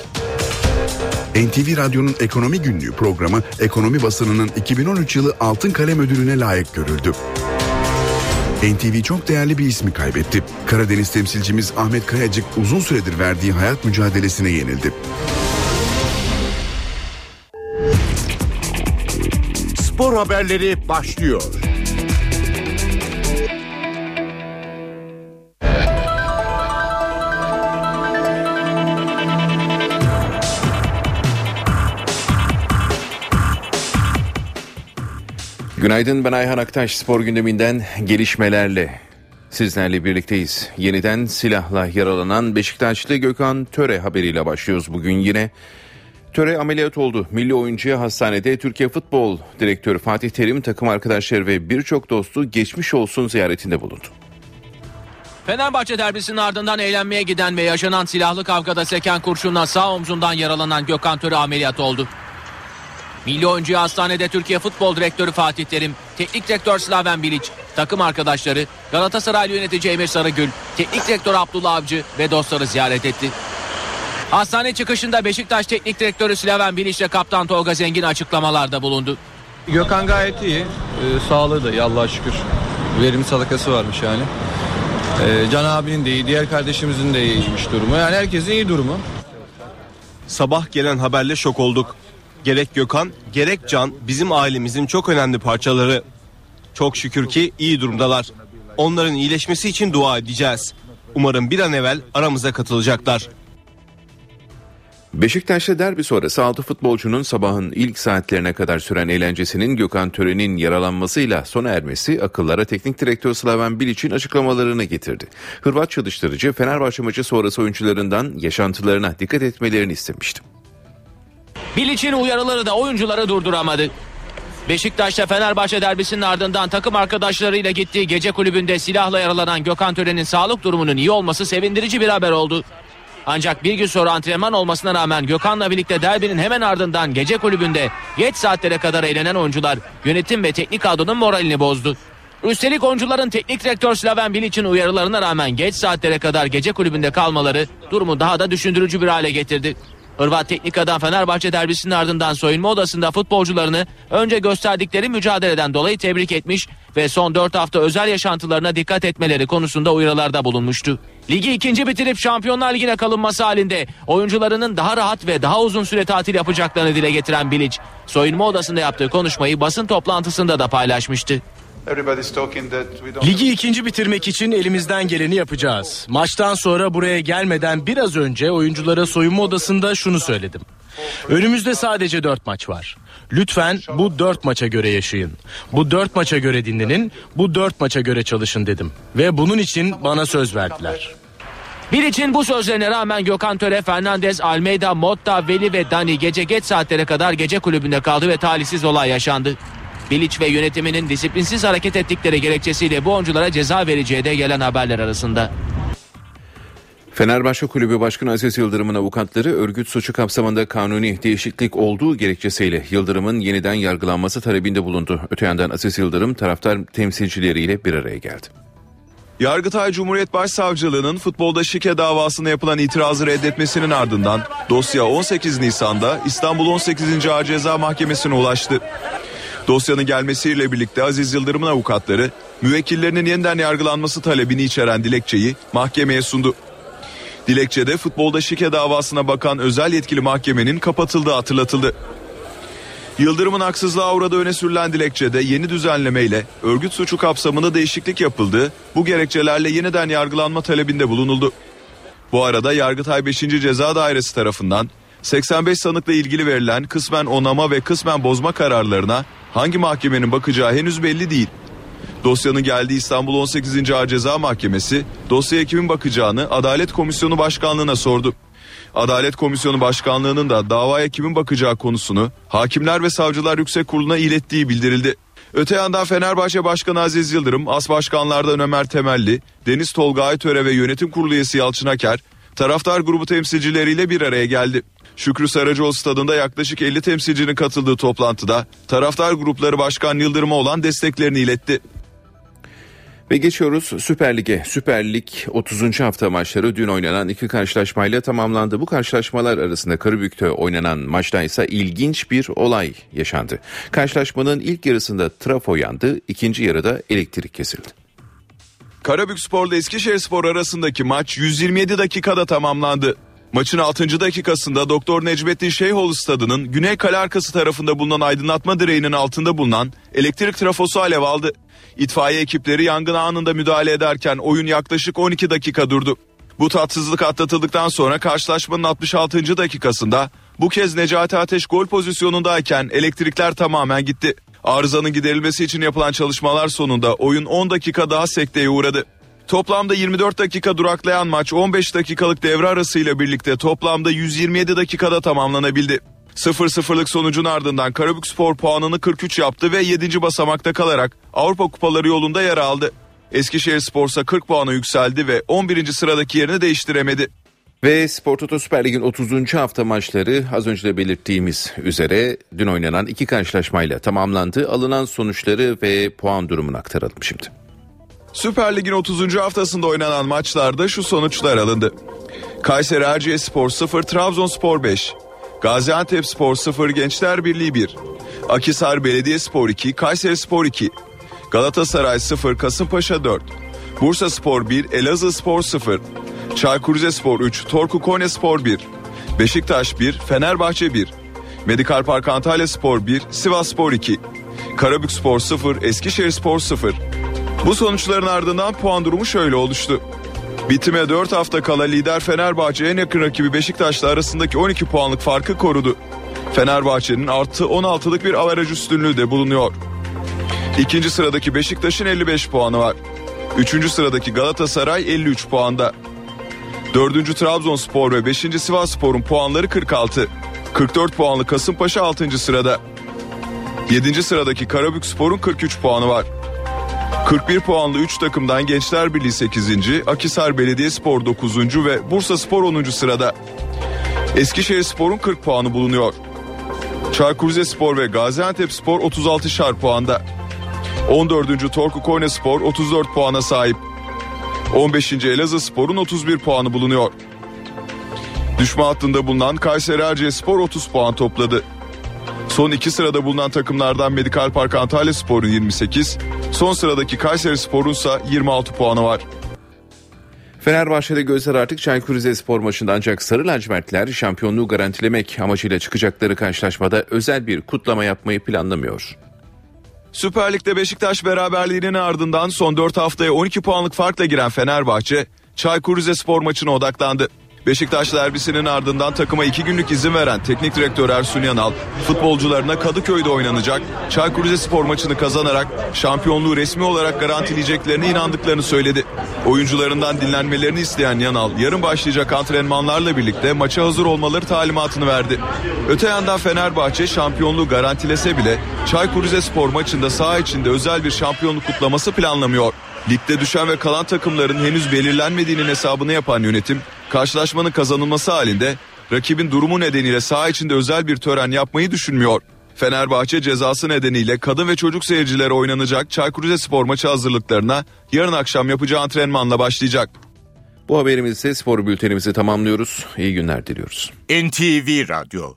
S2: NTV Radyo'nun Ekonomi Günlüğü programı ekonomi basınının 2013 yılı Altın Kalem Ödülü'ne layık görüldü. NTV çok değerli bir ismi kaybetti. Karadeniz temsilcimiz Ahmet Kayacık uzun süredir verdiği hayat mücadelesine yenildi.
S3: Spor haberleri başlıyor.
S17: Günaydın ben Ayhan Aktaş spor gündeminden gelişmelerle sizlerle birlikteyiz. Yeniden silahla yaralanan Beşiktaşlı Gökhan Töre haberiyle başlıyoruz bugün yine. Töre ameliyat oldu. Milli oyuncuya hastanede Türkiye Futbol Direktörü Fatih Terim takım arkadaşları ve birçok dostu geçmiş olsun ziyaretinde bulundu.
S18: Fenerbahçe derbisinin ardından eğlenmeye giden ve yaşanan silahlı kavgada seken kurşunla sağ omzundan yaralanan Gökhan Töre ameliyat oldu. Milli oyuncuya hastanede Türkiye Futbol Direktörü Fatih Terim, Teknik Direktör Slaven Bilic, takım arkadaşları, Galatasaray yönetici Emir Sarıgül, Teknik Direktör Abdullah Avcı ve dostları ziyaret etti. Hastane çıkışında Beşiktaş Teknik Direktörü Slaven Bilic ile Kaptan Tolga Zengin açıklamalarda bulundu.
S19: Gökhan gayet iyi. Ee, sağlığı da iyi Allah'a şükür. Verim sadakası varmış yani. Ee, Can abinin de iyi, diğer kardeşimizin de iyiymiş durumu. Yani herkesin iyi durumu.
S20: Sabah gelen haberle şok olduk. Gerek Gökhan, gerek Can bizim ailemizin çok önemli parçaları. Çok şükür ki iyi durumdalar. Onların iyileşmesi için dua edeceğiz. Umarım bir an evvel aramıza katılacaklar.
S17: Beşiktaş'ta derbi sonrası 6 futbolcunun sabahın ilk saatlerine kadar süren eğlencesinin Gökhan Tören'in yaralanmasıyla sona ermesi akıllara teknik direktör Slaven Bilic'in açıklamalarını getirdi. Hırvat çalıştırıcı Fenerbahçe maçı sonrası oyuncularından yaşantılarına dikkat etmelerini istemişti.
S18: Bilic'in uyarıları da oyuncuları durduramadı. Beşiktaş'ta Fenerbahçe derbisinin ardından takım arkadaşlarıyla gittiği gece kulübünde silahla yaralanan Gökhan Tören'in sağlık durumunun iyi olması sevindirici bir haber oldu. Ancak bir gün sonra antrenman olmasına rağmen Gökhan'la birlikte derbinin hemen ardından gece kulübünde geç saatlere kadar eğlenen oyuncular yönetim ve teknik kadronun moralini bozdu. Üstelik oyuncuların teknik direktör Slaven Bilic'in uyarılarına rağmen geç saatlere kadar gece kulübünde kalmaları durumu daha da düşündürücü bir hale getirdi. Hırvat teknik adam Fenerbahçe derbisinin ardından soyunma odasında futbolcularını önce gösterdikleri mücadeleden dolayı tebrik etmiş ve son 4 hafta özel yaşantılarına dikkat etmeleri konusunda uyarılarda bulunmuştu. Ligi ikinci bitirip Şampiyonlar Ligi'ne kalınması halinde oyuncularının daha rahat ve daha uzun süre tatil yapacaklarını dile getiren Bilic, soyunma odasında yaptığı konuşmayı basın toplantısında da paylaşmıştı.
S21: Ligi ikinci bitirmek için elimizden geleni yapacağız. Maçtan sonra buraya gelmeden biraz önce oyunculara soyunma odasında şunu söyledim. Önümüzde sadece dört maç var. Lütfen bu dört maça göre yaşayın. Bu dört maça göre dinlenin, bu dört maça göre çalışın dedim. Ve bunun için bana söz verdiler.
S18: Bir için bu sözlerine rağmen Gökhan Töre, Fernandez, Almeida, Motta, Veli ve Dani gece geç saatlere kadar gece kulübünde kaldı ve talihsiz olay yaşandı. Bilic ve yönetiminin disiplinsiz hareket ettikleri gerekçesiyle bu oyunculara ceza vereceği de gelen haberler arasında.
S17: Fenerbahçe Kulübü Başkanı Aziz Yıldırım'ın avukatları örgüt suçu kapsamında kanuni değişiklik olduğu gerekçesiyle Yıldırım'ın yeniden yargılanması talebinde bulundu. Öte yandan Aziz Yıldırım taraftar temsilcileriyle bir araya geldi.
S22: Yargıtay Cumhuriyet Başsavcılığı'nın futbolda şike davasına yapılan itirazı reddetmesinin ardından dosya 18 Nisan'da İstanbul 18. Ağır Ceza Mahkemesi'ne ulaştı. Dosyanın gelmesiyle birlikte Aziz Yıldırım'ın avukatları müvekkillerinin yeniden yargılanması talebini içeren dilekçeyi mahkemeye sundu. Dilekçede futbolda şike davasına bakan özel yetkili mahkemenin kapatıldığı hatırlatıldı. Yıldırım'ın haksızlığa uğradığı öne sürülen dilekçede yeni düzenlemeyle örgüt suçu kapsamında değişiklik yapıldı. Bu gerekçelerle yeniden yargılanma talebinde bulunuldu. Bu arada Yargıtay 5. Ceza Dairesi tarafından 85 sanıkla ilgili verilen kısmen onama ve kısmen bozma kararlarına hangi mahkemenin bakacağı henüz belli değil. Dosyanın geldiği İstanbul 18. Ağır Ceza Mahkemesi dosyaya kimin bakacağını Adalet Komisyonu Başkanlığı'na sordu. Adalet Komisyonu Başkanlığı'nın da davaya kimin bakacağı konusunu Hakimler ve Savcılar Yüksek Kurulu'na ilettiği bildirildi. Öte yandan Fenerbahçe Başkanı Aziz Yıldırım, As Başkanlardan Ömer Temelli, Deniz Tolga Aytöre ve Yönetim Kurulu üyesi Yalçın Aker, taraftar grubu temsilcileriyle bir araya geldi. Şükrü Saracoğlu stadında yaklaşık 50 temsilcinin katıldığı toplantıda taraftar grupları Başkan Yıldırım'a olan desteklerini iletti.
S17: Ve geçiyoruz Süper Lig'e. Süper Lig 30. hafta maçları dün oynanan iki karşılaşmayla tamamlandı. Bu karşılaşmalar arasında Karabük'te oynanan maçta ise ilginç bir olay yaşandı. Karşılaşmanın ilk yarısında trafo yandı, ikinci yarıda elektrik kesildi.
S22: Karabük Spor'la Eskişehir Spor arasındaki maç 127 dakikada tamamlandı. Maçın 6. dakikasında Doktor Necmettin Şeyhoğlu stadının güney kale arkası tarafında bulunan aydınlatma direğinin altında bulunan elektrik trafosu alev aldı. İtfaiye ekipleri yangın anında müdahale ederken oyun yaklaşık 12 dakika durdu. Bu tatsızlık atlatıldıktan sonra karşılaşmanın 66. dakikasında bu kez Necati Ateş gol pozisyonundayken elektrikler tamamen gitti. Arızanın giderilmesi için yapılan çalışmalar sonunda oyun 10 dakika daha sekteye uğradı. Toplamda 24 dakika duraklayan maç 15 dakikalık devre arasıyla birlikte toplamda 127 dakikada tamamlanabildi. 0-0'lık sonucun ardından Karabük Spor puanını 43 yaptı ve 7. basamakta kalarak Avrupa Kupaları yolunda yer aldı. Eskişehir Spor ise 40 puana yükseldi ve 11. sıradaki yerini değiştiremedi.
S17: Ve Spor Toto Süper Lig'in 30. hafta maçları az önce de belirttiğimiz üzere dün oynanan iki karşılaşmayla tamamlandı. Alınan sonuçları ve puan durumunu aktaralım şimdi.
S22: Süper Lig'in 30. haftasında oynanan maçlarda şu sonuçlar alındı. Kayseri Erciyes Spor 0, Trabzonspor 5. Gaziantep Spor 0, Gençler Birliği 1. Akisar Belediyespor 2, Kayseri Spor 2. Galatasaray 0, Kasımpaşa 4. Bursa Spor 1, Elazığ Spor 0. Çaykur Rizespor 3, Torku Konya Spor 1. Beşiktaş 1, Fenerbahçe 1. Medikal Park Antalya Spor 1, Sivas Spor 2. Karabük Spor 0, Eskişehir Spor 0. Bu sonuçların ardından puan durumu şöyle oluştu. Bitime 4 hafta kala lider Fenerbahçe en yakın rakibi Beşiktaş'la arasındaki 12 puanlık farkı korudu. Fenerbahçe'nin artı 16'lık bir averaj üstünlüğü de bulunuyor. İkinci sıradaki Beşiktaş'ın 55 puanı var. Üçüncü sıradaki Galatasaray 53 puanda. Dördüncü Trabzonspor ve beşinci Sivasspor'un puanları 46. 44 puanlı Kasımpaşa 6. sırada. 7. sıradaki Karabükspor'un 43 puanı var. 41 puanlı 3 takımdan Gençler Birliği 8. Akisar Belediyespor 9. ve Bursa Spor 10. sırada. Eskişehir Spor'un 40 puanı bulunuyor. Çaykur Rizespor ve Gaziantep Spor 36 şar puanda. 14. Torku Konya Spor 34 puana sahip. 15. Elazığ Spor'un 31 puanı bulunuyor. Düşme hattında bulunan Kayseri Erciyes Spor 30 puan topladı. Son iki sırada bulunan takımlardan Medikal Park Antalya Spor'un 28, son sıradaki Kayseri Spor'un ise 26 puanı var.
S17: Fenerbahçe'de gözler artık Çaykur Rizespor maçında ancak Sarı Lacivertler şampiyonluğu garantilemek amacıyla çıkacakları karşılaşmada özel bir kutlama yapmayı planlamıyor.
S22: Süper Lig'de Beşiktaş beraberliğinin ardından son 4 haftaya 12 puanlık farkla giren Fenerbahçe, Çaykur Rizespor maçına odaklandı. Beşiktaş derbisinin ardından takıma iki günlük izin veren teknik direktör Ersun Yanal, futbolcularına Kadıköy'de oynanacak Çaykur Rizespor maçını kazanarak şampiyonluğu resmi olarak garantileyeceklerine inandıklarını söyledi. Oyuncularından dinlenmelerini isteyen Yanal, yarın başlayacak antrenmanlarla birlikte maça hazır olmaları talimatını verdi. Öte yandan Fenerbahçe şampiyonluğu garantilese bile Çaykur Rizespor maçında saha içinde özel bir şampiyonluk kutlaması planlamıyor. Ligde düşen ve kalan takımların henüz belirlenmediğinin hesabını yapan yönetim, karşılaşmanın kazanılması halinde rakibin durumu nedeniyle saha içinde özel bir tören yapmayı düşünmüyor. Fenerbahçe cezası nedeniyle kadın ve çocuk seyircilere oynanacak Çaykur Rizespor maçı hazırlıklarına yarın akşam yapacağı antrenmanla başlayacak.
S17: Bu haberimizle spor bültenimizi tamamlıyoruz. İyi günler diliyoruz.
S3: NTV Radyo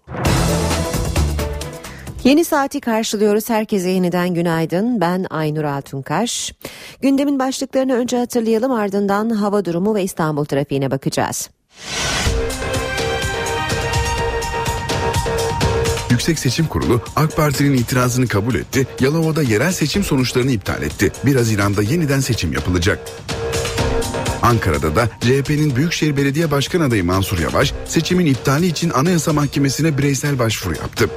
S1: Yeni saati karşılıyoruz. Herkese yeniden günaydın. Ben Aynur Altunkaş. Gündemin başlıklarını önce hatırlayalım ardından hava durumu ve İstanbul trafiğine bakacağız.
S2: Yüksek Seçim Kurulu AK Parti'nin itirazını kabul etti. Yalova'da yerel seçim sonuçlarını iptal etti. 1 Haziran'da yeniden seçim yapılacak. Ankara'da da CHP'nin Büyükşehir Belediye Başkan adayı Mansur Yavaş seçimin iptali için Anayasa Mahkemesi'ne bireysel başvuru yaptı.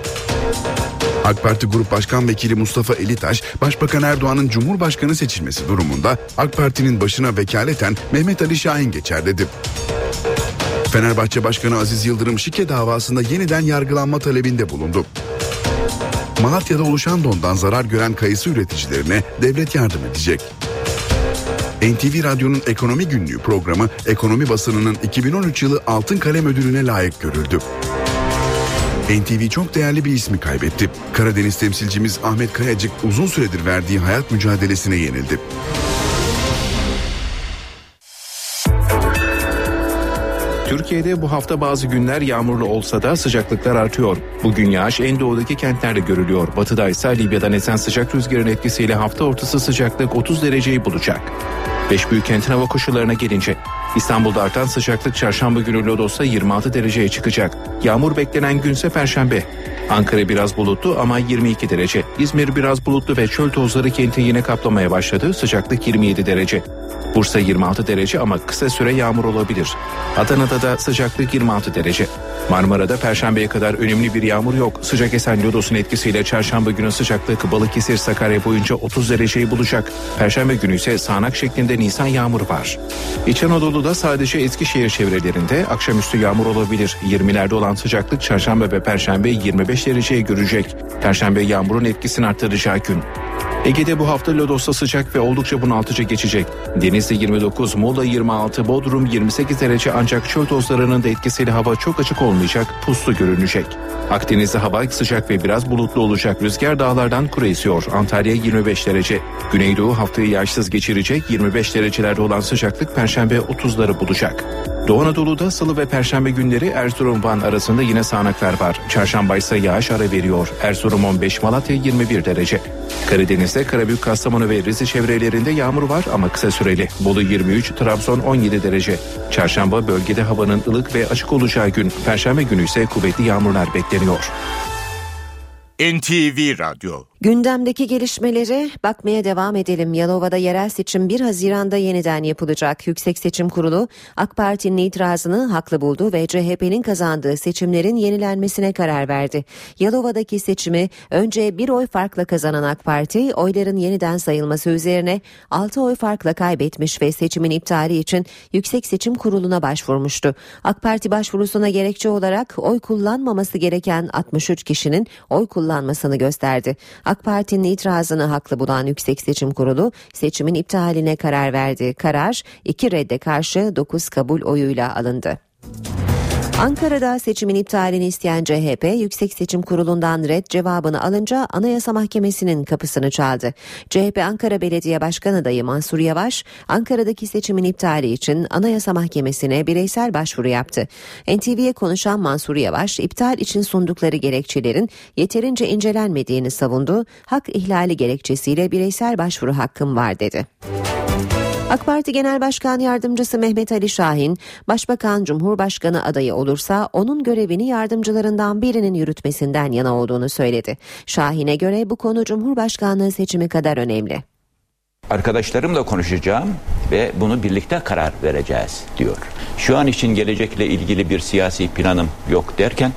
S2: AK Parti Grup Başkan Vekili Mustafa Elitaş, Başbakan Erdoğan'ın Cumhurbaşkanı seçilmesi durumunda AK Parti'nin başına vekaleten Mehmet Ali Şahin geçer dedi. Fenerbahçe Başkanı Aziz Yıldırım şike davasında yeniden yargılanma talebinde bulundu. Malatya'da oluşan dondan zarar gören kayısı üreticilerine devlet yardım edecek. NTV Radyo'nun Ekonomi Günlüğü programı ekonomi basınının 2013 yılı Altın Kalem Ödülüne layık görüldü. NTV çok değerli bir ismi kaybetti. Karadeniz temsilcimiz Ahmet Kayacık uzun süredir verdiği hayat mücadelesine yenildi.
S17: Türkiye'de bu hafta bazı günler yağmurlu olsa da sıcaklıklar artıyor. Bugün yağış en doğudaki kentlerde görülüyor. Batıda ise Libya'dan esen sıcak rüzgarın etkisiyle hafta ortası sıcaklık 30 dereceyi bulacak. Beş büyük kentin hava koşullarına gelince İstanbul'da artan sıcaklık çarşamba günü Lodos'ta 26 dereceye çıkacak. Yağmur beklenen günse perşembe. Ankara biraz bulutlu ama 22 derece. İzmir biraz bulutlu ve çöl tozları kenti yine kaplamaya başladı. Sıcaklık 27 derece. Bursa 26 derece ama kısa süre yağmur olabilir. Adana'da da sıcaklık 26 derece. Marmara'da perşembeye kadar önemli bir yağmur yok. Sıcak esen lodosun etkisiyle çarşamba günü sıcaklık Balıkesir Sakarya boyunca 30 dereceyi bulacak. Perşembe günü ise sağanak şeklinde nisan yağmuru var. İç Anadolu'da sadece Eskişehir çevrelerinde akşamüstü yağmur olabilir. 20'lerde olan sıcaklık çarşamba ve perşembe 25 dereceye görecek. Perşembe yağmurun etkisini arttıracağı gün. Ege'de bu hafta Lodos'ta sıcak ve oldukça bunaltıcı geçecek. Denizli 29, Muğla 26, Bodrum 28 derece ancak çöl tozlarının da etkisiyle hava çok açık olmayacak, puslu görünecek. Akdeniz'de hava sıcak ve biraz bulutlu olacak. Rüzgar dağlardan kuru esiyor. Antalya 25 derece. Güneydoğu haftayı yağışsız geçirecek. 25 derecelerde olan sıcaklık Perşembe 30'ları bulacak. Doğu Anadolu'da salı ve perşembe günleri Erzurum Van arasında yine sağanaklar var. Çarşamba ise yağış ara veriyor. Erzurum 15, Malatya 21 derece. Karadeniz'de Karabük, Kastamonu ve Rize çevrelerinde yağmur var ama kısa süreli. Bolu 23, Trabzon 17 derece. Çarşamba bölgede havanın ılık ve açık olacağı gün. Perşembe günü ise kuvvetli yağmurlar bekleniyor.
S3: NTV Radyo
S1: Gündemdeki gelişmeleri bakmaya devam edelim. Yalova'da yerel seçim 1 Haziran'da yeniden yapılacak. Yüksek Seçim Kurulu AK Parti'nin itirazını haklı buldu ve CHP'nin kazandığı seçimlerin yenilenmesine karar verdi. Yalova'daki seçimi önce bir oy farkla kazanan AK Parti oyların yeniden sayılması üzerine 6 oy farkla kaybetmiş ve seçimin iptali için Yüksek Seçim Kurulu'na başvurmuştu. AK Parti başvurusuna gerekçe olarak oy kullanmaması gereken 63 kişinin oy kullanmasını gösterdi. AK Parti'nin itirazını haklı bulan Yüksek Seçim Kurulu seçimin iptaline karar verdi. Karar iki redde karşı 9 kabul oyuyla alındı. Ankara'da seçimin iptalini isteyen CHP Yüksek Seçim Kurulu'ndan red cevabını alınca Anayasa Mahkemesi'nin kapısını çaldı. CHP Ankara Belediye Başkan adayı Mansur Yavaş Ankara'daki seçimin iptali için Anayasa Mahkemesi'ne bireysel başvuru yaptı. NTV'ye konuşan Mansur Yavaş iptal için sundukları gerekçelerin yeterince incelenmediğini savundu. Hak ihlali gerekçesiyle bireysel başvuru hakkım var dedi. AK Parti Genel Başkan Yardımcısı Mehmet Ali Şahin, Başbakan Cumhurbaşkanı adayı olursa onun görevini yardımcılarından birinin yürütmesinden yana olduğunu söyledi. Şahin'e göre bu konu Cumhurbaşkanlığı seçimi kadar önemli.
S10: Arkadaşlarımla konuşacağım ve bunu birlikte karar vereceğiz diyor. Şu an için gelecekle ilgili bir siyasi planım yok derken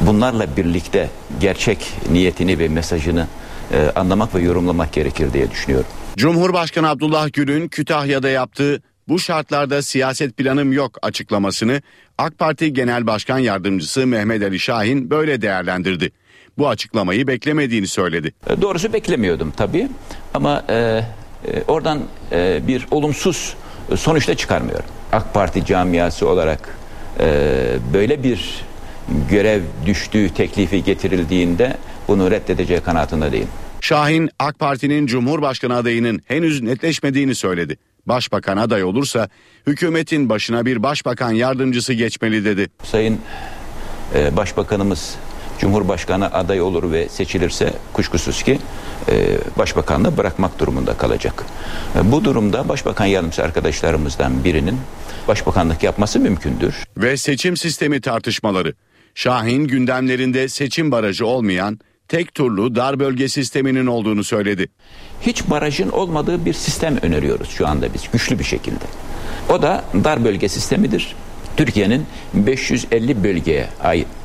S10: bunlarla birlikte gerçek niyetini ve mesajını e, anlamak ve yorumlamak gerekir diye düşünüyorum.
S23: Cumhurbaşkanı Abdullah Gül'ün Kütahya'da yaptığı bu şartlarda siyaset planım yok açıklamasını AK Parti Genel Başkan Yardımcısı Mehmet Ali Şahin böyle değerlendirdi. Bu açıklamayı beklemediğini söyledi.
S10: E, Doğrusu beklemiyordum tabii ama e, e, oradan e, bir olumsuz sonuçta çıkarmıyorum. AK Parti camiası olarak e, böyle bir görev düştüğü teklifi getirildiğinde bunu reddedeceği kanaatinde değilim.
S23: Şahin AK Parti'nin Cumhurbaşkanı adayının henüz netleşmediğini söyledi. Başbakan aday olursa hükümetin başına bir başbakan yardımcısı geçmeli dedi.
S10: Sayın e, Başbakanımız Cumhurbaşkanı aday olur ve seçilirse kuşkusuz ki e, başbakanlığı bırakmak durumunda kalacak. E, bu durumda başbakan yardımcısı arkadaşlarımızdan birinin başbakanlık yapması mümkündür.
S23: Ve seçim sistemi tartışmaları. Şahin gündemlerinde seçim barajı olmayan tek turlu dar bölge sisteminin olduğunu söyledi.
S10: Hiç barajın olmadığı bir sistem öneriyoruz şu anda biz güçlü bir şekilde. O da dar bölge sistemidir. Türkiye'nin 550 bölgeye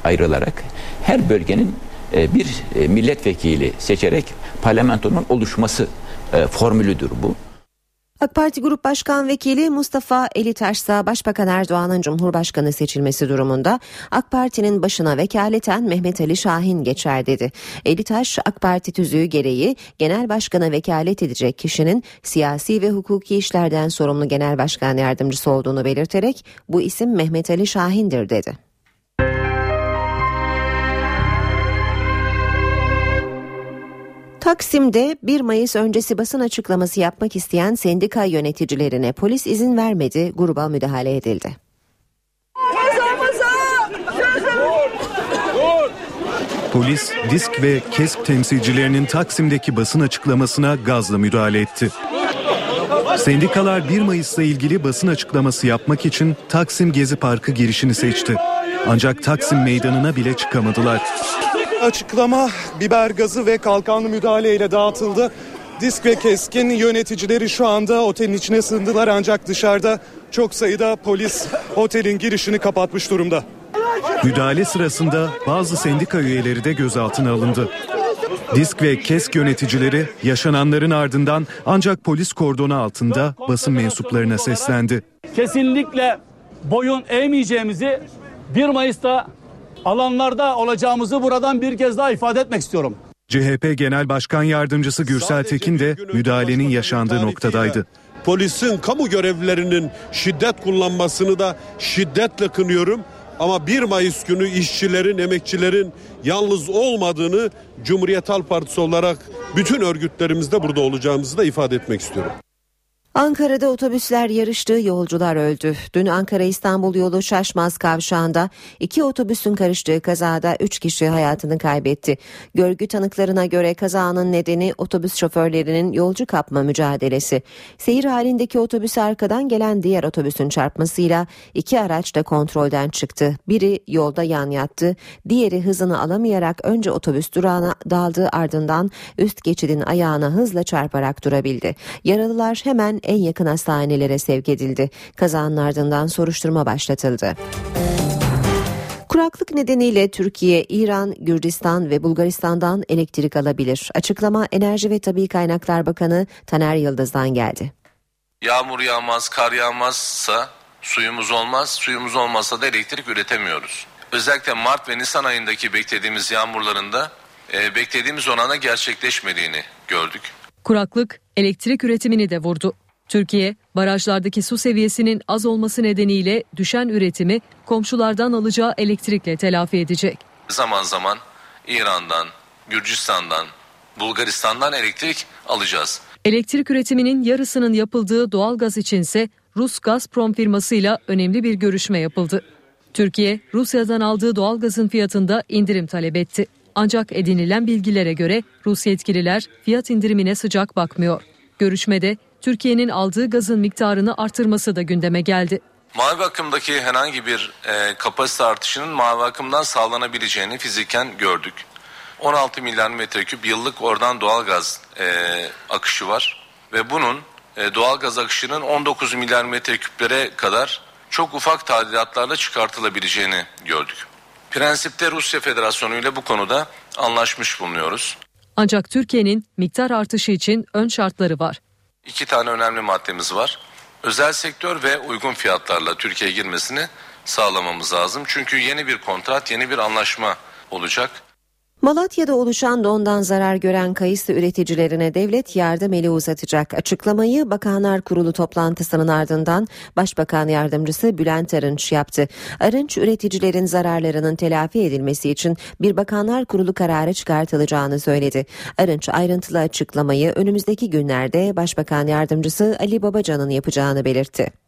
S10: ayrılarak her bölgenin e, bir e, milletvekili seçerek parlamentonun oluşması e, formülüdür bu.
S1: AK Parti Grup Başkan Vekili Mustafa ise Başbakan Erdoğan'ın Cumhurbaşkanı seçilmesi durumunda AK Parti'nin başına vekaleten Mehmet Ali Şahin geçer dedi. Elitaş AK Parti tüzüğü gereği genel başkana vekalet edecek kişinin siyasi ve hukuki işlerden sorumlu genel başkan yardımcısı olduğunu belirterek bu isim Mehmet Ali Şahin'dir dedi. Taksim'de 1 Mayıs öncesi basın açıklaması yapmak isteyen sendika yöneticilerine polis izin vermedi, gruba müdahale edildi.
S24: Polis, disk ve KESK temsilcilerinin Taksim'deki basın açıklamasına gazla müdahale etti. Sendikalar 1 Mayıs'la ilgili basın açıklaması yapmak için Taksim Gezi Parkı girişini seçti. Ancak Taksim meydanına bile çıkamadılar.
S25: Açıklama biber gazı ve kalkanlı müdahaleyle dağıtıldı. Disk ve Keskin yöneticileri şu anda otelin içine sığındılar ancak dışarıda çok sayıda polis otelin girişini kapatmış durumda.
S24: Müdahale sırasında bazı sendika üyeleri de gözaltına alındı. Disk ve KESK yöneticileri yaşananların ardından ancak polis kordonu altında basın mensuplarına seslendi.
S26: Kesinlikle boyun eğmeyeceğimizi 1 Mayıs'ta alanlarda olacağımızı buradan bir kez daha ifade etmek istiyorum.
S24: CHP Genel Başkan Yardımcısı Gürsel Tekin de müdahalenin yaşandığı noktadaydı.
S16: Polisin kamu görevlilerinin şiddet kullanmasını da şiddetle kınıyorum. Ama 1 Mayıs günü işçilerin, emekçilerin yalnız olmadığını Cumhuriyet Halk Partisi olarak bütün örgütlerimizde burada olacağımızı da ifade etmek istiyorum.
S1: Ankara'da otobüsler yarıştı, yolcular öldü. Dün Ankara-İstanbul yolu Şaşmaz kavşağında iki otobüsün karıştığı kazada üç kişi hayatını kaybetti. Görgü tanıklarına göre kazanın nedeni otobüs şoförlerinin yolcu kapma mücadelesi. Seyir halindeki otobüs arkadan gelen diğer otobüsün çarpmasıyla iki araç da kontrolden çıktı. Biri yolda yan yattı, diğeri hızını alamayarak önce otobüs durağına daldı ardından üst geçidin ayağına hızla çarparak durabildi. Yaralılar hemen en yakın hastanelere sevk edildi. Kazanın ardından soruşturma başlatıldı. Kuraklık nedeniyle Türkiye, İran, Gürcistan ve Bulgaristan'dan elektrik alabilir. Açıklama Enerji ve Tabi Kaynaklar Bakanı Taner Yıldız'dan geldi.
S27: Yağmur yağmaz, kar yağmazsa suyumuz olmaz. Suyumuz olmazsa da elektrik üretemiyoruz. Özellikle Mart ve Nisan ayındaki beklediğimiz yağmurlarında e, beklediğimiz oranda gerçekleşmediğini gördük.
S9: Kuraklık elektrik üretimini de vurdu. Türkiye, barajlardaki su seviyesinin az olması nedeniyle düşen üretimi komşulardan alacağı elektrikle telafi edecek.
S27: Zaman zaman İran'dan, Gürcistan'dan, Bulgaristan'dan elektrik alacağız.
S9: Elektrik üretiminin yarısının yapıldığı doğalgaz içinse Rus Gazprom firmasıyla önemli bir görüşme yapıldı. Türkiye, Rusya'dan aldığı doğalgazın fiyatında indirim talep etti. Ancak edinilen bilgilere göre Rus yetkililer fiyat indirimine sıcak bakmıyor. Görüşmede Türkiye'nin aldığı gazın miktarını artırması da gündeme geldi.
S27: Mavi akımdaki herhangi bir e, kapasite artışının mavi akımdan sağlanabileceğini fiziken gördük. 16 milyar metreküp yıllık oradan doğal gaz e, akışı var ve bunun e, doğal gaz akışının 19 milyar metreküplere kadar çok ufak tadilatlarla çıkartılabileceğini gördük. Prensipte Rusya Federasyonu ile bu konuda anlaşmış bulunuyoruz.
S9: Ancak Türkiye'nin miktar artışı için ön şartları var
S27: iki tane önemli maddemiz var. Özel sektör ve uygun fiyatlarla Türkiye'ye girmesini sağlamamız lazım. Çünkü yeni bir kontrat, yeni bir anlaşma olacak.
S1: Malatya'da oluşan dondan zarar gören kayısı üreticilerine devlet yardım eli uzatacak. Açıklamayı Bakanlar Kurulu toplantısının ardından Başbakan Yardımcısı Bülent Arınç yaptı. Arınç üreticilerin zararlarının telafi edilmesi için bir Bakanlar Kurulu kararı çıkartılacağını söyledi. Arınç ayrıntılı açıklamayı önümüzdeki günlerde Başbakan Yardımcısı Ali Babacan'ın yapacağını belirtti.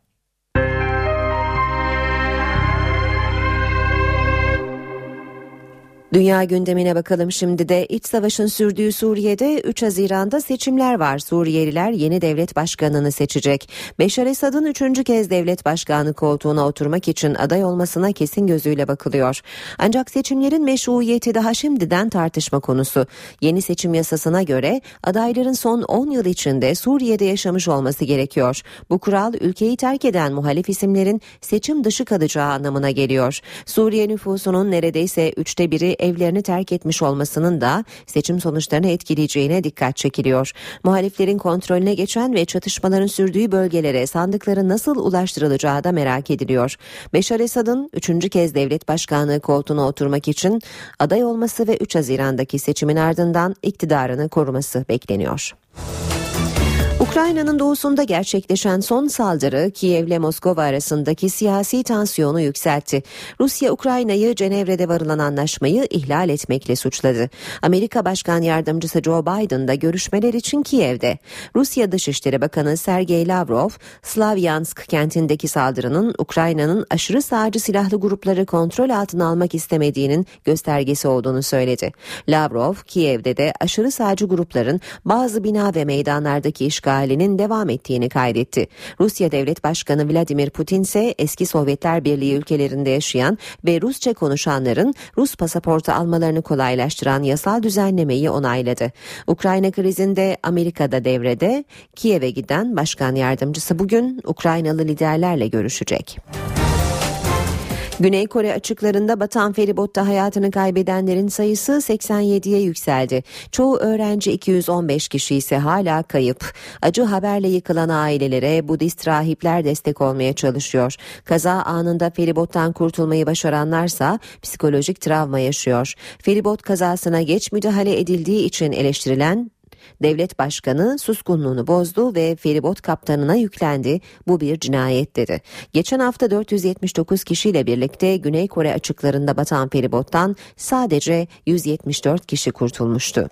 S1: Dünya gündemine bakalım şimdi de iç savaşın sürdüğü Suriye'de 3 Haziran'da seçimler var. Suriyeliler yeni devlet başkanını seçecek. Beşar Esad'ın üçüncü kez devlet başkanı koltuğuna oturmak için aday olmasına kesin gözüyle bakılıyor. Ancak seçimlerin meşruiyeti daha şimdiden tartışma konusu. Yeni seçim yasasına göre adayların son 10 yıl içinde Suriye'de yaşamış olması gerekiyor. Bu kural ülkeyi terk eden muhalif isimlerin seçim dışı kalacağı anlamına geliyor. Suriye nüfusunun neredeyse üçte biri evlerini terk etmiş olmasının da seçim sonuçlarını etkileyeceğine dikkat çekiliyor. Muhaliflerin kontrolüne geçen ve çatışmaların sürdüğü bölgelere sandıkları nasıl ulaştırılacağı da merak ediliyor. Beşar Esad'ın üçüncü kez devlet başkanlığı koltuğuna oturmak için aday olması ve 3 Haziran'daki seçimin ardından iktidarını koruması bekleniyor. Ukrayna'nın doğusunda gerçekleşen son saldırı Kiev ile Moskova arasındaki siyasi tansiyonu yükseltti. Rusya Ukrayna'yı Cenevre'de varılan anlaşmayı ihlal etmekle suçladı. Amerika Başkan Yardımcısı Joe Biden da görüşmeler için Kiev'de. Rusya Dışişleri Bakanı Sergey Lavrov, Slavyansk kentindeki saldırının Ukrayna'nın aşırı sağcı silahlı grupları kontrol altına almak istemediğinin göstergesi olduğunu söyledi. Lavrov, Kiev'de de aşırı sağcı grupların bazı bina ve meydanlardaki işgal işgalinin devam ettiğini kaydetti. Rusya Devlet Başkanı Vladimir Putin ise eski Sovyetler Birliği ülkelerinde yaşayan ve Rusça konuşanların Rus pasaportu almalarını kolaylaştıran yasal düzenlemeyi onayladı. Ukrayna krizinde Amerika'da devrede Kiev'e giden başkan yardımcısı bugün Ukraynalı liderlerle görüşecek. Güney Kore açıklarında batan feribotta hayatını kaybedenlerin sayısı 87'ye yükseldi. Çoğu öğrenci 215 kişi ise hala kayıp. Acı haberle yıkılan ailelere Budist rahipler destek olmaya çalışıyor. Kaza anında feribottan kurtulmayı başaranlarsa psikolojik travma yaşıyor. Feribot kazasına geç müdahale edildiği için eleştirilen Devlet başkanı suskunluğunu bozdu ve feribot kaptanına yüklendi. Bu bir cinayet dedi. Geçen hafta 479 kişiyle birlikte Güney Kore açıklarında batan feribottan sadece 174 kişi kurtulmuştu.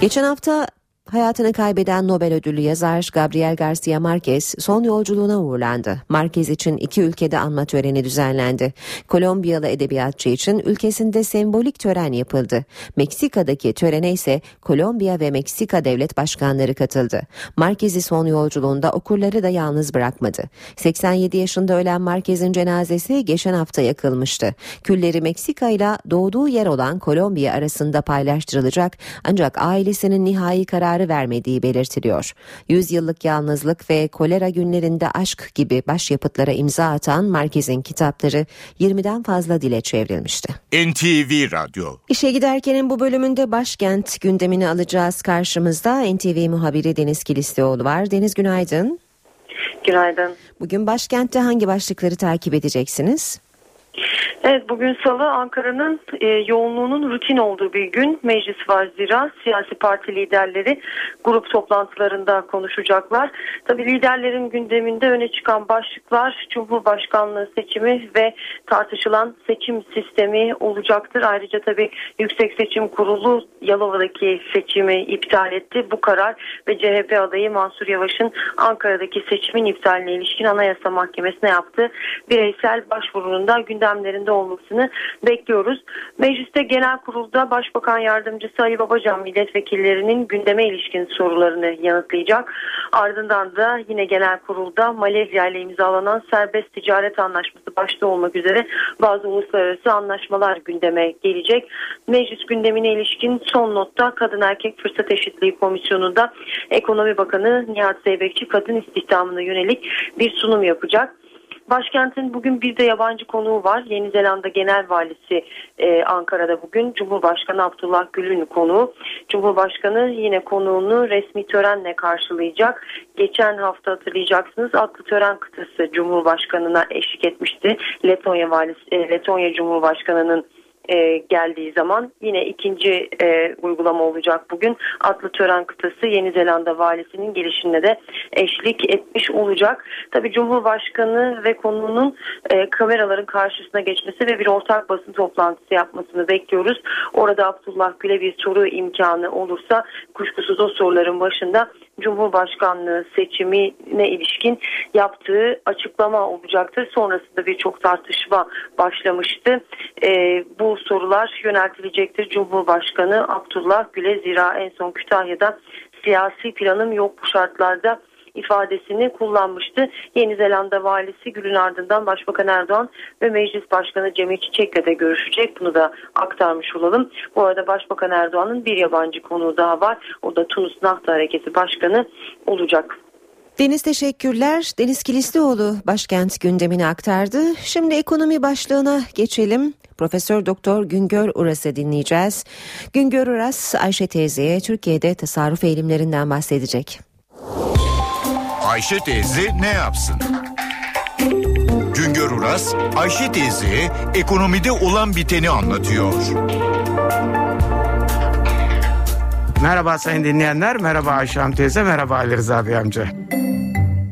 S1: Geçen hafta Hayatını kaybeden Nobel ödüllü yazar Gabriel Garcia Marquez son yolculuğuna uğurlandı. Marquez için iki ülkede anma töreni düzenlendi. Kolombiyalı edebiyatçı için ülkesinde sembolik tören yapıldı. Meksika'daki törene ise Kolombiya ve Meksika devlet başkanları katıldı. Marquez'i son yolculuğunda okurları da yalnız bırakmadı. 87 yaşında ölen Marquez'in cenazesi geçen hafta yakılmıştı. Külleri Meksika ile doğduğu yer olan Kolombiya arasında paylaştırılacak ancak ailesinin nihai kararı kararı vermediği belirtiliyor. Yüzyıllık yalnızlık ve kolera günlerinde aşk gibi başyapıtlara imza atan Marquez'in kitapları 20'den fazla dile çevrilmişti.
S3: NTV Radyo
S1: İşe giderkenin bu bölümünde başkent gündemini alacağız karşımızda. NTV muhabiri Deniz Kilislioğlu var. Deniz günaydın.
S28: Günaydın.
S1: Bugün başkentte hangi başlıkları takip edeceksiniz?
S28: Evet bugün salı Ankara'nın e, yoğunluğunun rutin olduğu bir gün. Meclis var zira siyasi parti liderleri grup toplantılarında konuşacaklar. Tabi liderlerin gündeminde öne çıkan başlıklar Cumhurbaşkanlığı seçimi ve tartışılan seçim sistemi olacaktır. Ayrıca tabi Yüksek Seçim Kurulu Yalova'daki seçimi iptal etti. Bu karar ve CHP adayı Mansur Yavaş'ın Ankara'daki seçimin iptaline ilişkin Anayasa Mahkemesi'ne yaptığı bireysel başvurunun gündemlerinde olmasını bekliyoruz. Mecliste genel kurulda Başbakan Yardımcısı Ali Babacan milletvekillerinin gündeme ilişkin sorularını yanıtlayacak. Ardından da yine genel kurulda Malezya ile imzalanan serbest ticaret anlaşması başta olmak üzere bazı uluslararası anlaşmalar gündeme gelecek. Meclis gündemine ilişkin son notta Kadın Erkek Fırsat Eşitliği Komisyonu'nda Ekonomi Bakanı Nihat Zeybekçi kadın istihdamına yönelik bir sunum yapacak. Başkentin bugün bir de yabancı konuğu var. Yeni Zelanda Genel Valisi e, Ankara'da bugün. Cumhurbaşkanı Abdullah Gül'ün konuğu. Cumhurbaşkanı yine konuğunu resmi törenle karşılayacak. Geçen hafta hatırlayacaksınız adlı tören kıtası Cumhurbaşkanı'na eşlik etmişti. Letonya Valisi, e, Letonya Cumhurbaşkanı'nın e, geldiği zaman yine ikinci e, uygulama olacak bugün. Atlı tören kıtası Yeni Zelanda valisinin gelişine de eşlik etmiş olacak. Tabi Cumhurbaşkanı ve konunun e, kameraların karşısına geçmesi ve bir ortak basın toplantısı yapmasını bekliyoruz. Orada Abdullah Gül'e bir soru imkanı olursa kuşkusuz o soruların başında Cumhurbaşkanlığı seçimine ilişkin yaptığı açıklama olacaktır. Sonrasında birçok tartışma başlamıştı. E, bu sorular yöneltilecektir. Cumhurbaşkanı Abdullah Gül'e zira en son Kütahya'da siyasi planım yok bu şartlarda ifadesini kullanmıştı. Yeni Zelanda valisi Gül'ün ardından Başbakan Erdoğan ve Meclis Başkanı Cemil Çiçek'le de görüşecek. Bunu da aktarmış olalım. Bu arada Başbakan Erdoğan'ın bir yabancı konuğu daha var. O da Tunus Nahta Hareketi Başkanı olacak.
S1: Deniz teşekkürler. Deniz Kilislioğlu başkent gündemini aktardı. Şimdi ekonomi başlığına geçelim. Profesör Doktor Güngör Uras'ı dinleyeceğiz. Güngör Uras Ayşe teyzeye Türkiye'de tasarruf eğilimlerinden bahsedecek.
S3: Ayşe teyze ne yapsın? Güngör Uras, Ayşe teyzeye ekonomide olan biteni anlatıyor.
S29: Merhaba sayın dinleyenler, merhaba Ayşe Hanım teyze, merhaba Ali Rıza Bey amca.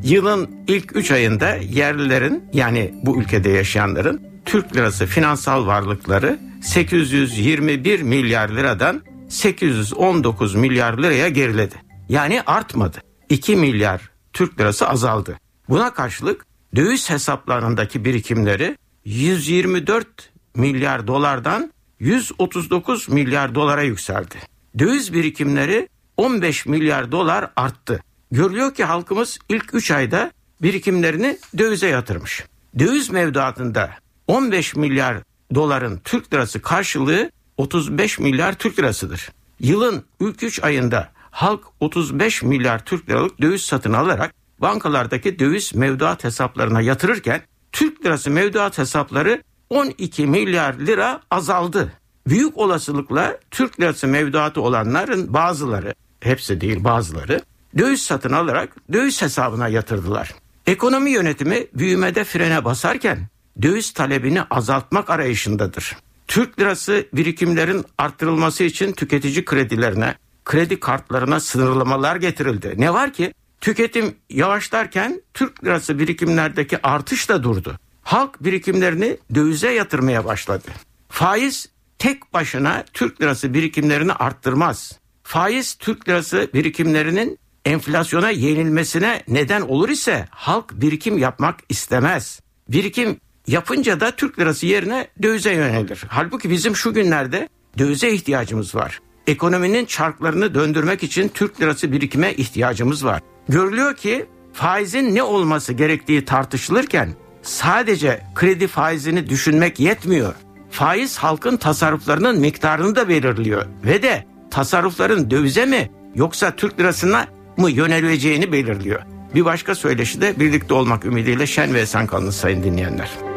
S29: Yılın ilk 3 ayında yerlilerin yani bu ülkede yaşayanların Türk lirası finansal varlıkları 821 milyar liradan 819 milyar liraya geriledi. Yani artmadı. 2 milyar Türk lirası azaldı. Buna karşılık döviz hesaplarındaki birikimleri 124 milyar dolardan 139 milyar dolara yükseldi. Döviz birikimleri 15 milyar dolar arttı. Görülüyor ki halkımız ilk 3 ayda birikimlerini dövize yatırmış. Döviz mevduatında 15 milyar doların Türk lirası karşılığı 35 milyar Türk lirasıdır. Yılın ilk 3 ayında halk 35 milyar Türk liralık döviz satın alarak bankalardaki döviz mevduat hesaplarına yatırırken Türk lirası mevduat hesapları 12 milyar lira azaldı. Büyük olasılıkla Türk lirası mevduatı olanların bazıları, hepsi değil bazıları döviz satın alarak döviz hesabına yatırdılar. Ekonomi yönetimi büyümede frene basarken döviz talebini azaltmak arayışındadır. Türk lirası birikimlerin arttırılması için tüketici kredilerine, kredi kartlarına sınırlamalar getirildi. Ne var ki tüketim yavaşlarken Türk lirası birikimlerdeki artış da durdu. Halk birikimlerini dövize yatırmaya başladı. Faiz tek başına Türk lirası birikimlerini arttırmaz. Faiz Türk lirası birikimlerinin enflasyona yenilmesine neden olur ise halk birikim yapmak istemez. Birikim yapınca da Türk lirası yerine dövize yönelir. Halbuki bizim şu günlerde dövize ihtiyacımız var. Ekonominin çarklarını döndürmek için Türk lirası birikime ihtiyacımız var. Görülüyor ki faizin ne olması gerektiği tartışılırken sadece kredi faizini düşünmek yetmiyor. Faiz halkın tasarruflarının miktarını da belirliyor ve de tasarrufların dövize mi yoksa Türk lirasına mı yöneleceğini belirliyor. Bir başka söyleşi de birlikte olmak ümidiyle şen ve esen kalınız sayın dinleyenler.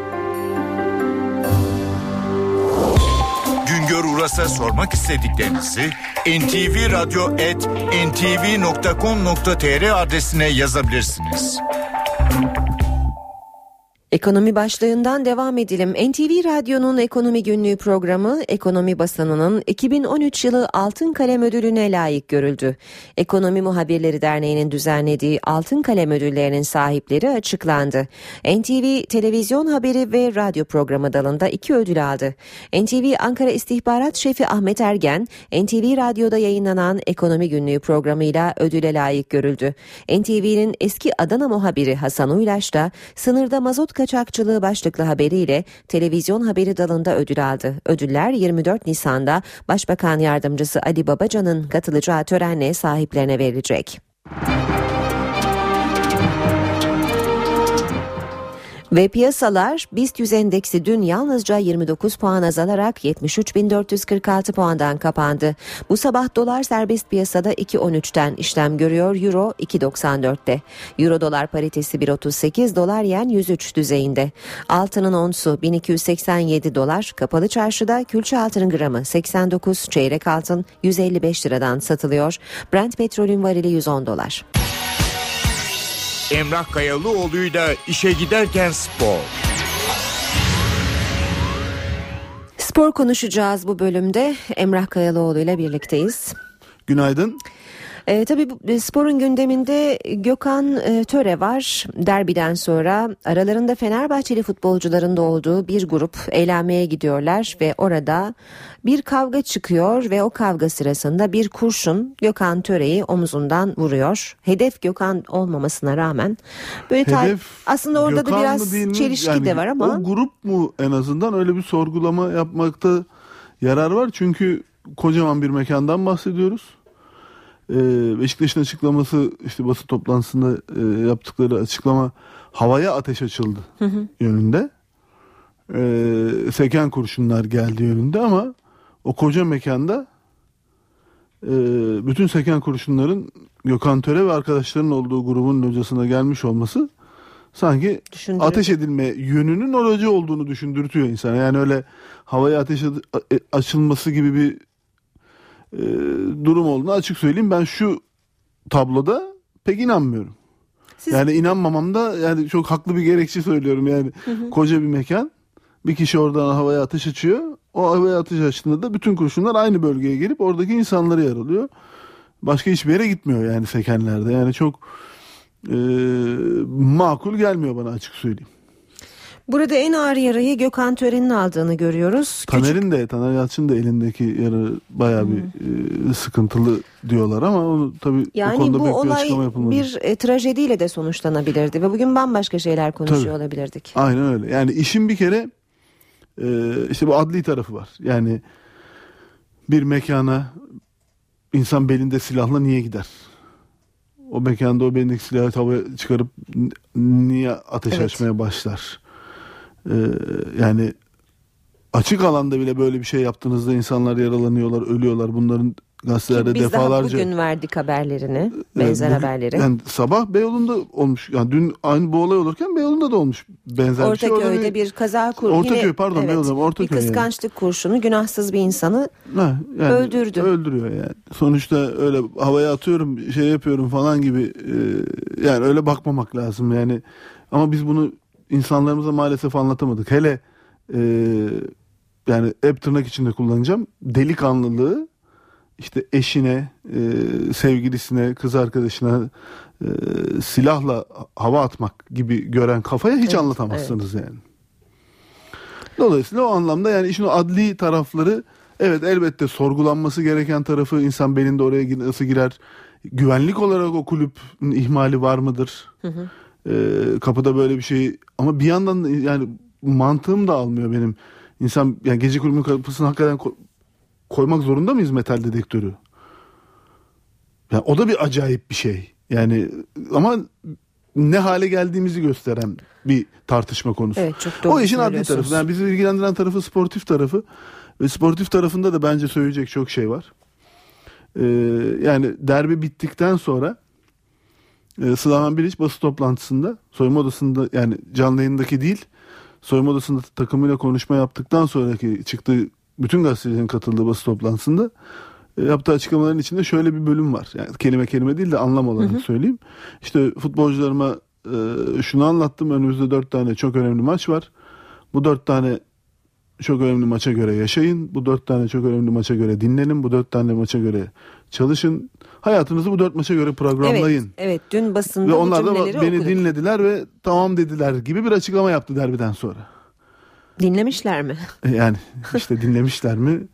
S3: Uras'a sormak istediklerinizi ntvradio.ntv.com.tr adresine yazabilirsiniz.
S1: Ekonomi başlığından devam edelim. NTV Radyo'nun ekonomi günlüğü programı ekonomi basınının 2013 yılı Altın Kalem Ödülü'ne layık görüldü. Ekonomi Muhabirleri Derneği'nin düzenlediği Altın Kalem Ödülleri'nin sahipleri açıklandı. NTV televizyon haberi ve radyo programı dalında iki ödül aldı. NTV Ankara İstihbarat Şefi Ahmet Ergen, NTV Radyo'da yayınlanan ekonomi günlüğü programıyla ödüle layık görüldü. NTV'nin eski Adana muhabiri Hasan Uylaş da sınırda mazot kaçakçılığı başlıklı haberiyle televizyon haberi dalında ödül aldı. Ödüller 24 Nisan'da Başbakan Yardımcısı Ali Babacan'ın katılacağı törenle sahiplerine verilecek. Ve piyasalar BIST 100 endeksi dün yalnızca 29 puan azalarak 73.446 puandan kapandı. Bu sabah dolar serbest piyasada 2.13'ten işlem görüyor, euro 2.94'te. Euro dolar paritesi 1.38, dolar yen 103 düzeyinde. Altının onsu 1287 dolar, kapalı çarşıda külçe altının gramı 89, çeyrek altın 155 liradan satılıyor. Brent petrolün varili 110 dolar.
S3: Emrah Kayalıoğlu'yla işe giderken spor.
S1: Spor konuşacağız bu bölümde. Emrah Kayalıoğlu ile birlikteyiz.
S30: Günaydın.
S1: E, tabii e, sporun gündeminde Gökhan e, Töre var. Derbiden sonra aralarında Fenerbahçeli futbolcuların da olduğu bir grup eğlenmeye gidiyorlar ve orada bir kavga çıkıyor ve o kavga sırasında bir kurşun Gökhan Töre'yi omuzundan vuruyor. Hedef Gökhan olmamasına rağmen böyle
S30: Hedef
S1: aslında orada
S30: Gökhan
S1: da biraz çelişki
S30: Yani
S1: de var ama
S30: O grup mu en azından öyle bir sorgulama yapmakta yarar var. Çünkü kocaman bir mekandan bahsediyoruz. Ee, Beşiktaş'ın açıklaması işte basın toplantısında e, yaptıkları açıklama havaya ateş açıldı
S1: Hı hı.
S30: yönünde. Ee, seken kurşunlar geldi yönünde ama o koca mekanda e, bütün seken kurşunların Gökhan Töre ve arkadaşlarının olduğu grubun hocasına gelmiş olması sanki ateş edilme yönünün oracı olduğunu düşündürtüyor insana. Yani öyle havaya ateş a- açılması gibi bir e, durum olduğunu açık söyleyeyim. Ben şu tabloda pek inanmıyorum. Yani inanmamam da yani çok haklı bir gerekçe söylüyorum yani.
S1: Hı hı.
S30: Koca bir mekan. Bir kişi oradan havaya ateş açıyor. O havaya ateş açtığında da bütün kurşunlar aynı bölgeye gelip oradaki insanları yaralıyor. Başka hiçbir yere gitmiyor yani sekenlerde. Yani çok e, makul gelmiyor bana açık söyleyeyim.
S1: Burada en ağır yarayı Gökhan Töre'nin aldığını görüyoruz.
S30: Taner'in de Taner Yalçın da elindeki yara bayağı bir e, sıkıntılı diyorlar ama onu tabii bu
S1: Yani
S30: konuda
S1: bu
S30: pek bir
S1: olay
S30: açıklama yapılmadı.
S1: bir e, trajediyle de sonuçlanabilirdi ve bugün bambaşka şeyler konuşuyor
S30: Tabii.
S1: olabilirdik.
S30: Aynen öyle. Yani işin bir kere e, işte bu adli tarafı var. Yani bir mekana insan belinde silahla niye gider? O mekanda o belindeki silahı havaya çıkarıp niye ateş
S31: Evet.
S30: açmaya başlar? E, yani açık alanda bile böyle bir şey yaptığınızda insanlar yaralanıyorlar, ölüyorlar. Bunların gazetelerde
S1: Biz
S30: defalarca
S1: daha bugün verdik haberlerini, benzer
S30: bugün-
S1: haberleri.
S30: Yani sabah Beyoğlu'nda olmuş. Yani dün aynı bu olay olurken Beyoğlu'nda da olmuş benzer bir şey.
S1: Ortaköy'de bir kaza kur
S30: Ortaköy,
S1: yine-
S30: pardon,
S1: evet,
S30: Beyoğlu, Ortaköy
S1: bir
S30: yani.
S1: kıskançlık kurşunu günahsız bir insanı
S30: Ha, yani
S1: öldürdü.
S30: Öldürüyor yani. Sonuçta öyle havaya atıyorum, şey yapıyorum falan gibi e, yani öyle bakmamak lazım yani. Ama biz bunu insanlarımıza maalesef anlatamadık. Hele e, yani hep tırnak içinde kullanacağım. Delikanlılığı işte eşine, e, sevgilisine, kız arkadaşına e, silahla hava atmak gibi gören kafaya hiç
S31: Evet,
S30: anlatamazsınız yani. Dolayısıyla o anlamda yani işin o adli tarafları evet elbette sorgulanması gereken tarafı insan belinde oraya nasıl girer? Güvenlik olarak o kulübün ihmali var mıdır?
S1: Hı hı.
S30: Ee, kapıda böyle bir şey ama bir yandan da yani mantığım da almıyor benim. İnsan yani gece kulübünün kapısına hakikaten ko- koymak zorunda mıyız metal dedektörü? Yani o da bir acayip bir şey. Yani ama ne hale geldiğimizi gösteren bir tartışma konusu.
S1: Evet, çok doğru
S30: o işin adli tarafı. Yani bizi ilgilendiren tarafı sportif tarafı. Ve sportif tarafında da bence söyleyecek çok şey var. Ee, yani derbi bittikten sonra e, Slaven Bilic basın toplantısında soyunma odasında yani canlı yayındaki değil soyunma odasında takımıyla konuşma yaptıktan sonraki çıktığı bütün gazetecilerin katıldığı basın toplantısında e, yaptığı açıklamaların içinde şöyle bir bölüm var. Yani kelime kelime değil de anlam olarak
S31: Hı hı.
S30: söyleyeyim. İşte futbolcularıma e, şunu anlattım. Önümüzde dört tane çok önemli maç var. Bu dört tane çok önemli maça göre yaşayın. Bu dört tane çok önemli maça göre dinlenin. Bu dört tane maça göre çalışın. Hayatınızı bu dört maça göre programlayın.
S1: Evet, evet dün basında
S30: Ve onlar da beni
S1: okuduk.
S30: dinlediler ve tamam dediler gibi bir açıklama yaptı derbiden sonra.
S1: Dinlemişler mi?
S30: Yani işte dinlemişler mi?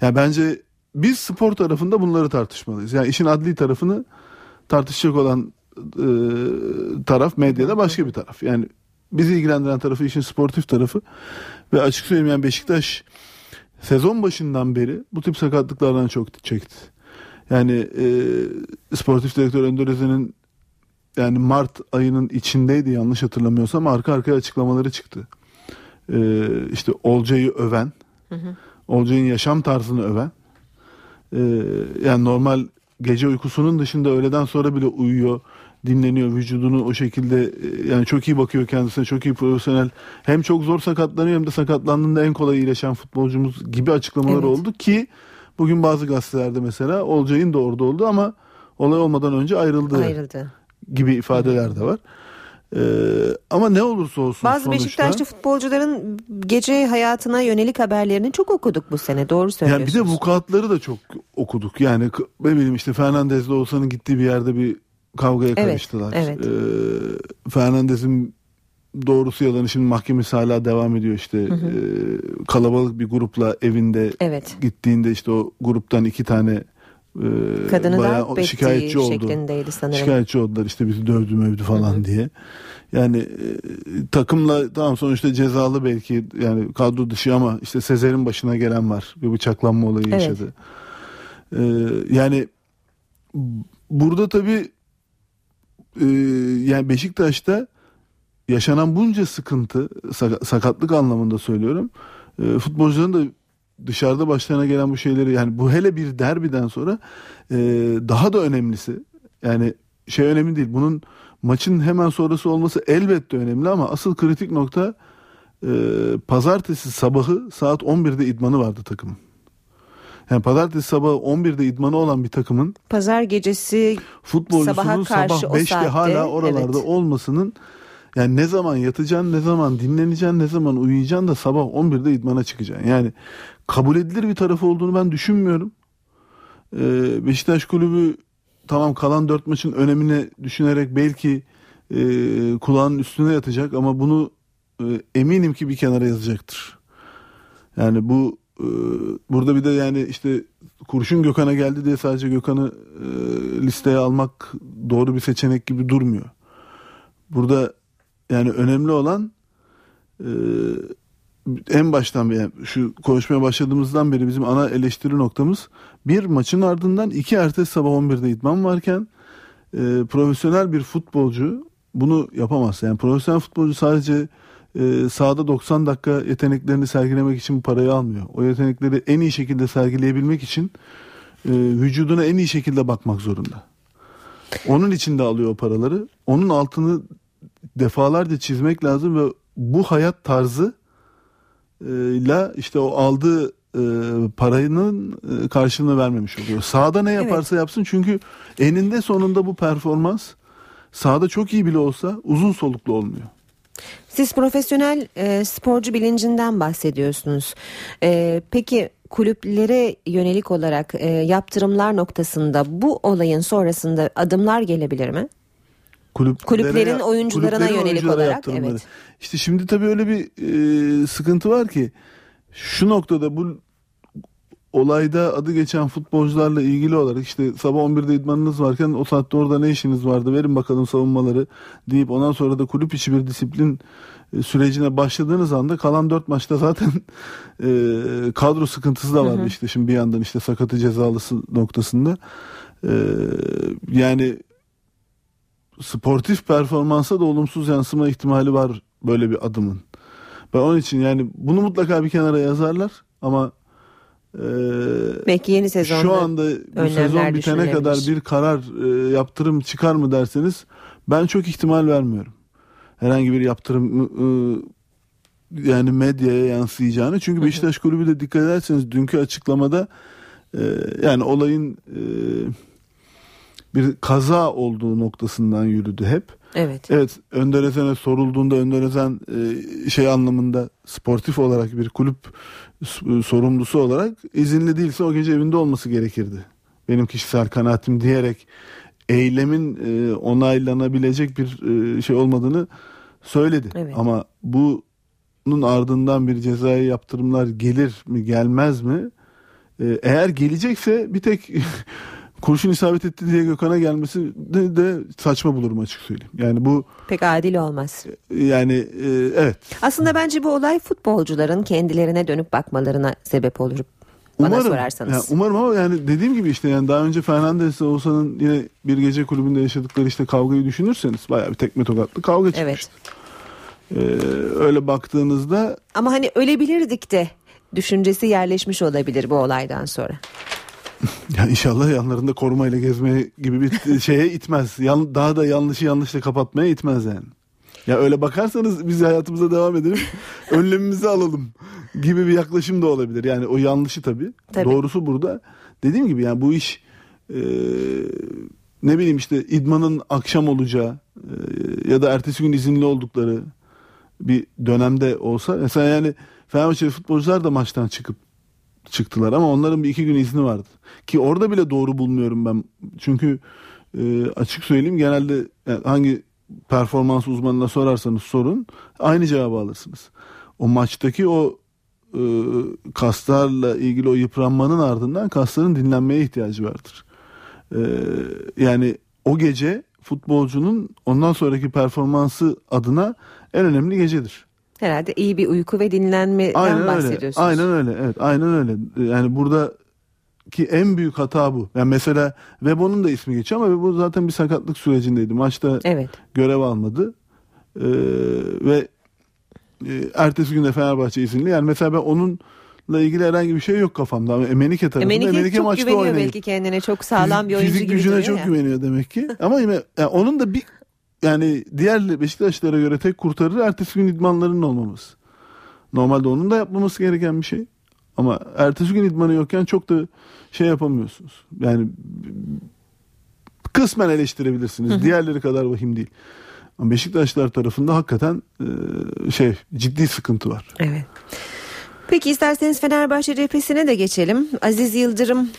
S30: Ya bence biz spor tarafında bunları tartışmalıyız. Yani işin adli tarafını tartışacak olan e, taraf medyada başka bir taraf. Yani bizi ilgilendiren tarafı işin sportif tarafı ve açık söyleyeyim yani Beşiktaş sezon başından beri bu tip sakatlıklardan çok çekti. Yani e, sportif direktör Önder Özen'in yani Mart ayının içindeydi yanlış hatırlamıyorsam arka arkaya açıklamaları çıktı. E, işte Olcay'ı öven,
S1: Hı hı.
S30: Olcay'ın yaşam tarzını öven, e, yani normal gece uykusunun dışında öğleden sonra bile uyuyor, dinleniyor, vücudunu o şekilde e, yani çok iyi bakıyor kendisine, çok iyi profesyonel. Hem çok zor sakatlanıyor hem de sakatlandığında en kolay iyileşen futbolcumuz gibi açıklamalar
S31: Evet.
S30: oldu ki bugün bazı gazetelerde mesela Olcay'ın da orada oldu ama olay olmadan önce ayrıldı,
S1: Ayrıldı.
S30: gibi ifadeler de var. E, ama ne olursa olsun
S1: Bazı
S30: sonuçta,
S1: Beşiktaşlı futbolcuların gece hayatına yönelik haberlerini çok okuduk bu sene. Doğru
S30: Yani
S1: söylüyorsunuz.
S30: bir de vukuatları da çok okuduk. Yani ne bileyim işte Fernandez'le Oğuzhan'ın gittiği bir yerde bir kavgaya
S1: Evet,
S30: karıştılar.
S1: evet.
S30: Ee, Fernandez'in doğrusu yalanı şimdi mahkemesi hala devam ediyor işte.
S1: Hı hı.
S30: Ee, kalabalık bir grupla evinde
S1: Evet.
S30: gittiğinde işte o gruptan iki tane e,
S1: Kadını
S30: bayağı
S1: ettiği
S30: şikayetçi oldu.
S1: şeklindeydi sanırım.
S30: Şikayetçi oldular işte bizi dövdü mövdü falan diye. Yani e, takımla tamam sonuçta cezalı belki yani kadro dışı ama işte Sezer'in başına gelen var. Bir bıçaklanma olayı
S1: Evet.
S30: yaşadı. Ee, yani burada tabii e, yani Beşiktaş'ta yaşanan bunca sıkıntı saka- sakatlık anlamında söylüyorum. E, futbolcuların da dışarıda başlarına gelen bu şeyleri yani bu hele bir derbiden sonra e, daha da önemlisi yani şey önemli değil bunun maçın hemen sonrası olması elbette önemli ama asıl kritik nokta e, pazartesi sabahı saat 11'de idmanı vardı takımın. Yani pazartesi sabahı 11'de idmanı olan bir takımın
S1: Pazar gecesi
S30: futbolcusunun
S1: sabaha karşı
S30: sabah
S1: o
S30: 5'te
S1: saatte,
S30: hala oralarda
S1: evet.
S30: olmasının yani ne zaman yatacaksın, ne zaman dinleneceksin, ne zaman uyuyacaksın da sabah 11'de idmana çıkacaksın. Yani kabul edilir bir tarafı olduğunu ben düşünmüyorum. Ee, Beşiktaş kulübü tamam kalan 4 maçın önemini düşünerek belki e, kulağının üstüne yatacak ama bunu e, eminim ki bir kenara yazacaktır. Yani bu e, burada bir de yani işte kurşun Gökhan'a geldi diye sadece Gökhan'ı e, listeye almak doğru bir seçenek gibi durmuyor. Burada yani önemli olan e, en baştan beri şu konuşmaya başladığımızdan beri bizim ana eleştiri noktamız bir maçın ardından iki ertesi sabah 11'de idman varken e, profesyonel bir futbolcu bunu yapamaz. Yani profesyonel futbolcu sadece e, sahada 90 dakika yeteneklerini sergilemek için parayı almıyor. O yetenekleri en iyi şekilde sergileyebilmek için e, vücuduna en iyi şekilde bakmak zorunda. Onun için de alıyor o paraları. Onun altını defalarca çizmek lazım ve bu hayat tarzı ile işte o aldığı e, parayının e, karşılığını vermemiş oluyor. Sahada ne yaparsa yapsın çünkü eninde sonunda bu performans sahada çok iyi bile olsa uzun soluklu olmuyor.
S1: Siz profesyonel e, sporcu bilincinden bahsediyorsunuz. E, peki kulüplere yönelik olarak e, yaptırımlar noktasında bu olayın sonrasında adımlar gelebilir mi?
S30: Kulüplere-
S1: Kulüplerin oyuncularına
S30: kulüplerin
S1: yönelik
S30: oyunculara
S1: olarak,
S30: yaptırımları.
S1: evet.
S30: İşte şimdi tabii öyle bir e, sıkıntı var ki şu noktada bu olayda adı geçen futbolcularla ilgili olarak işte sabah 11'de idmanınız varken o saatte orada ne işiniz vardı verin bakalım savunmaları deyip ondan sonra da kulüp içi bir disiplin e, sürecine başladığınız anda kalan 4 maçta zaten e, kadro sıkıntısı da vardı
S31: Hı hı.
S30: işte şimdi bir yandan işte sakatı cezalısı noktasında E, yani sportif performansa da olumsuz yansıma ihtimali var böyle bir adımın. Ben onun için yani bunu mutlaka bir kenara yazarlar ama e,
S1: Belki yeni sezonda
S30: şu anda bu sezon bitene kadar bir karar e, yaptırım çıkar mı derseniz ben çok ihtimal vermiyorum. Herhangi bir yaptırım e, yani medyaya yansıyacağını. Çünkü Beşiktaş Kulübü de dikkat ederseniz dünkü açıklamada e, yani olayın e, bir kaza olduğu noktasından yürüdü hep.
S1: Evet.
S30: Evet Önder Özen'e sorulduğunda Önder Özen e, şey anlamında sportif olarak bir kulüp s- sorumlusu olarak izinli değilse o gece evinde olması gerekirdi. Benim kişisel kanaatim diyerek eylemin e, onaylanabilecek bir e, şey olmadığını söyledi.
S1: Evet.
S30: Ama bunun ardından bir cezai yaptırımlar gelir mi gelmez mi? E, eğer gelecekse bir tek kurşun isabet etti diye Gökhan'a gelmesi de, de saçma bulurum açık söyleyeyim. Yani bu
S1: Pek adil olmaz.
S30: yani e, evet
S1: Aslında bence bu olay futbolcuların kendilerine dönüp bakmalarına sebep olur. Bana sorarsanız.
S30: yani umarım ama yani dediğim gibi işte yani daha önce Fernandes'le Oğuzhan'ın yine bir gece kulübünde yaşadıkları işte kavgayı düşünürseniz bayağı bir tekme tokatlı kavga çıkmıştı. Ee, öyle baktığınızda
S1: Ama hani ölebilirdik de düşüncesi yerleşmiş olabilir bu olaydan sonra.
S30: ya inşallah yanlarında korumayla gezmeye gibi bir şeye itmez. Yan, daha da yanlışı yanlışla kapatmaya itmez yani. Ya öyle bakarsanız biz hayatımıza devam edelim. önlemimizi alalım gibi bir yaklaşım da olabilir. Yani o yanlışı tabii.
S1: Tabii.
S30: Doğrusu burada. Dediğim gibi yani bu iş e, ne bileyim işte idmanın akşam olacağı e, ya da ertesi gün izinli oldukları bir dönemde olsa mesela yani Fenerbahçeli futbolcular da maçtan çıkıp çıktılar ama onların bir iki gün izni vardı. Ki orada bile doğru bulmuyorum ben. Çünkü e, açık söyleyeyim genelde yani hangi performans uzmanına sorarsanız sorun aynı cevabı alırsınız. O maçtaki o e, kaslarla ilgili o yıpranmanın ardından kasların dinlenmeye ihtiyacı vardır. E, yani o gece futbolcunun ondan sonraki performansı adına en önemli gecedir.
S1: Herhalde iyi bir uyku ve dinlenmeden
S30: Aynen öyle.
S1: bahsediyorsunuz.
S30: Aynen öyle. Evet, aynen öyle. Yani burada ki en büyük hata bu. Yani mesela Webo'nun da ismi geçiyor ama Webo zaten bir sakatlık sürecindeydi. Maçta
S1: Evet.
S30: görev almadı. Ee, ve e, ertesi günde Fenerbahçe izinli. Yani mesela ben onunla ilgili herhangi bir şey yok kafamda. Ama Emenike tarafında.
S1: Emenike, çok
S30: maçta
S1: güveniyor
S30: oynayıp-
S1: belki kendine. Çok sağlam bir oyuncu
S30: Fizik
S1: gibi
S30: gücüne çok
S1: ya.
S30: güveniyor demek ki. Ama yine yani onun da bir yani diğer Beşiktaşlara göre tek kurtarır ertesi gün idmanlarının olmaması. Normalde onun da yapmaması gereken bir şey. Ama ertesi gün idmanı yokken çok da şey yapamıyorsunuz. Yani kısmen eleştirebilirsiniz.
S1: Hı hı.
S30: Diğerleri kadar vahim değil. Ama Beşiktaşlar tarafında hakikaten e, şey ciddi sıkıntı var.
S1: Evet. Peki isterseniz Fenerbahçe cephesine de geçelim. Aziz Yıldırım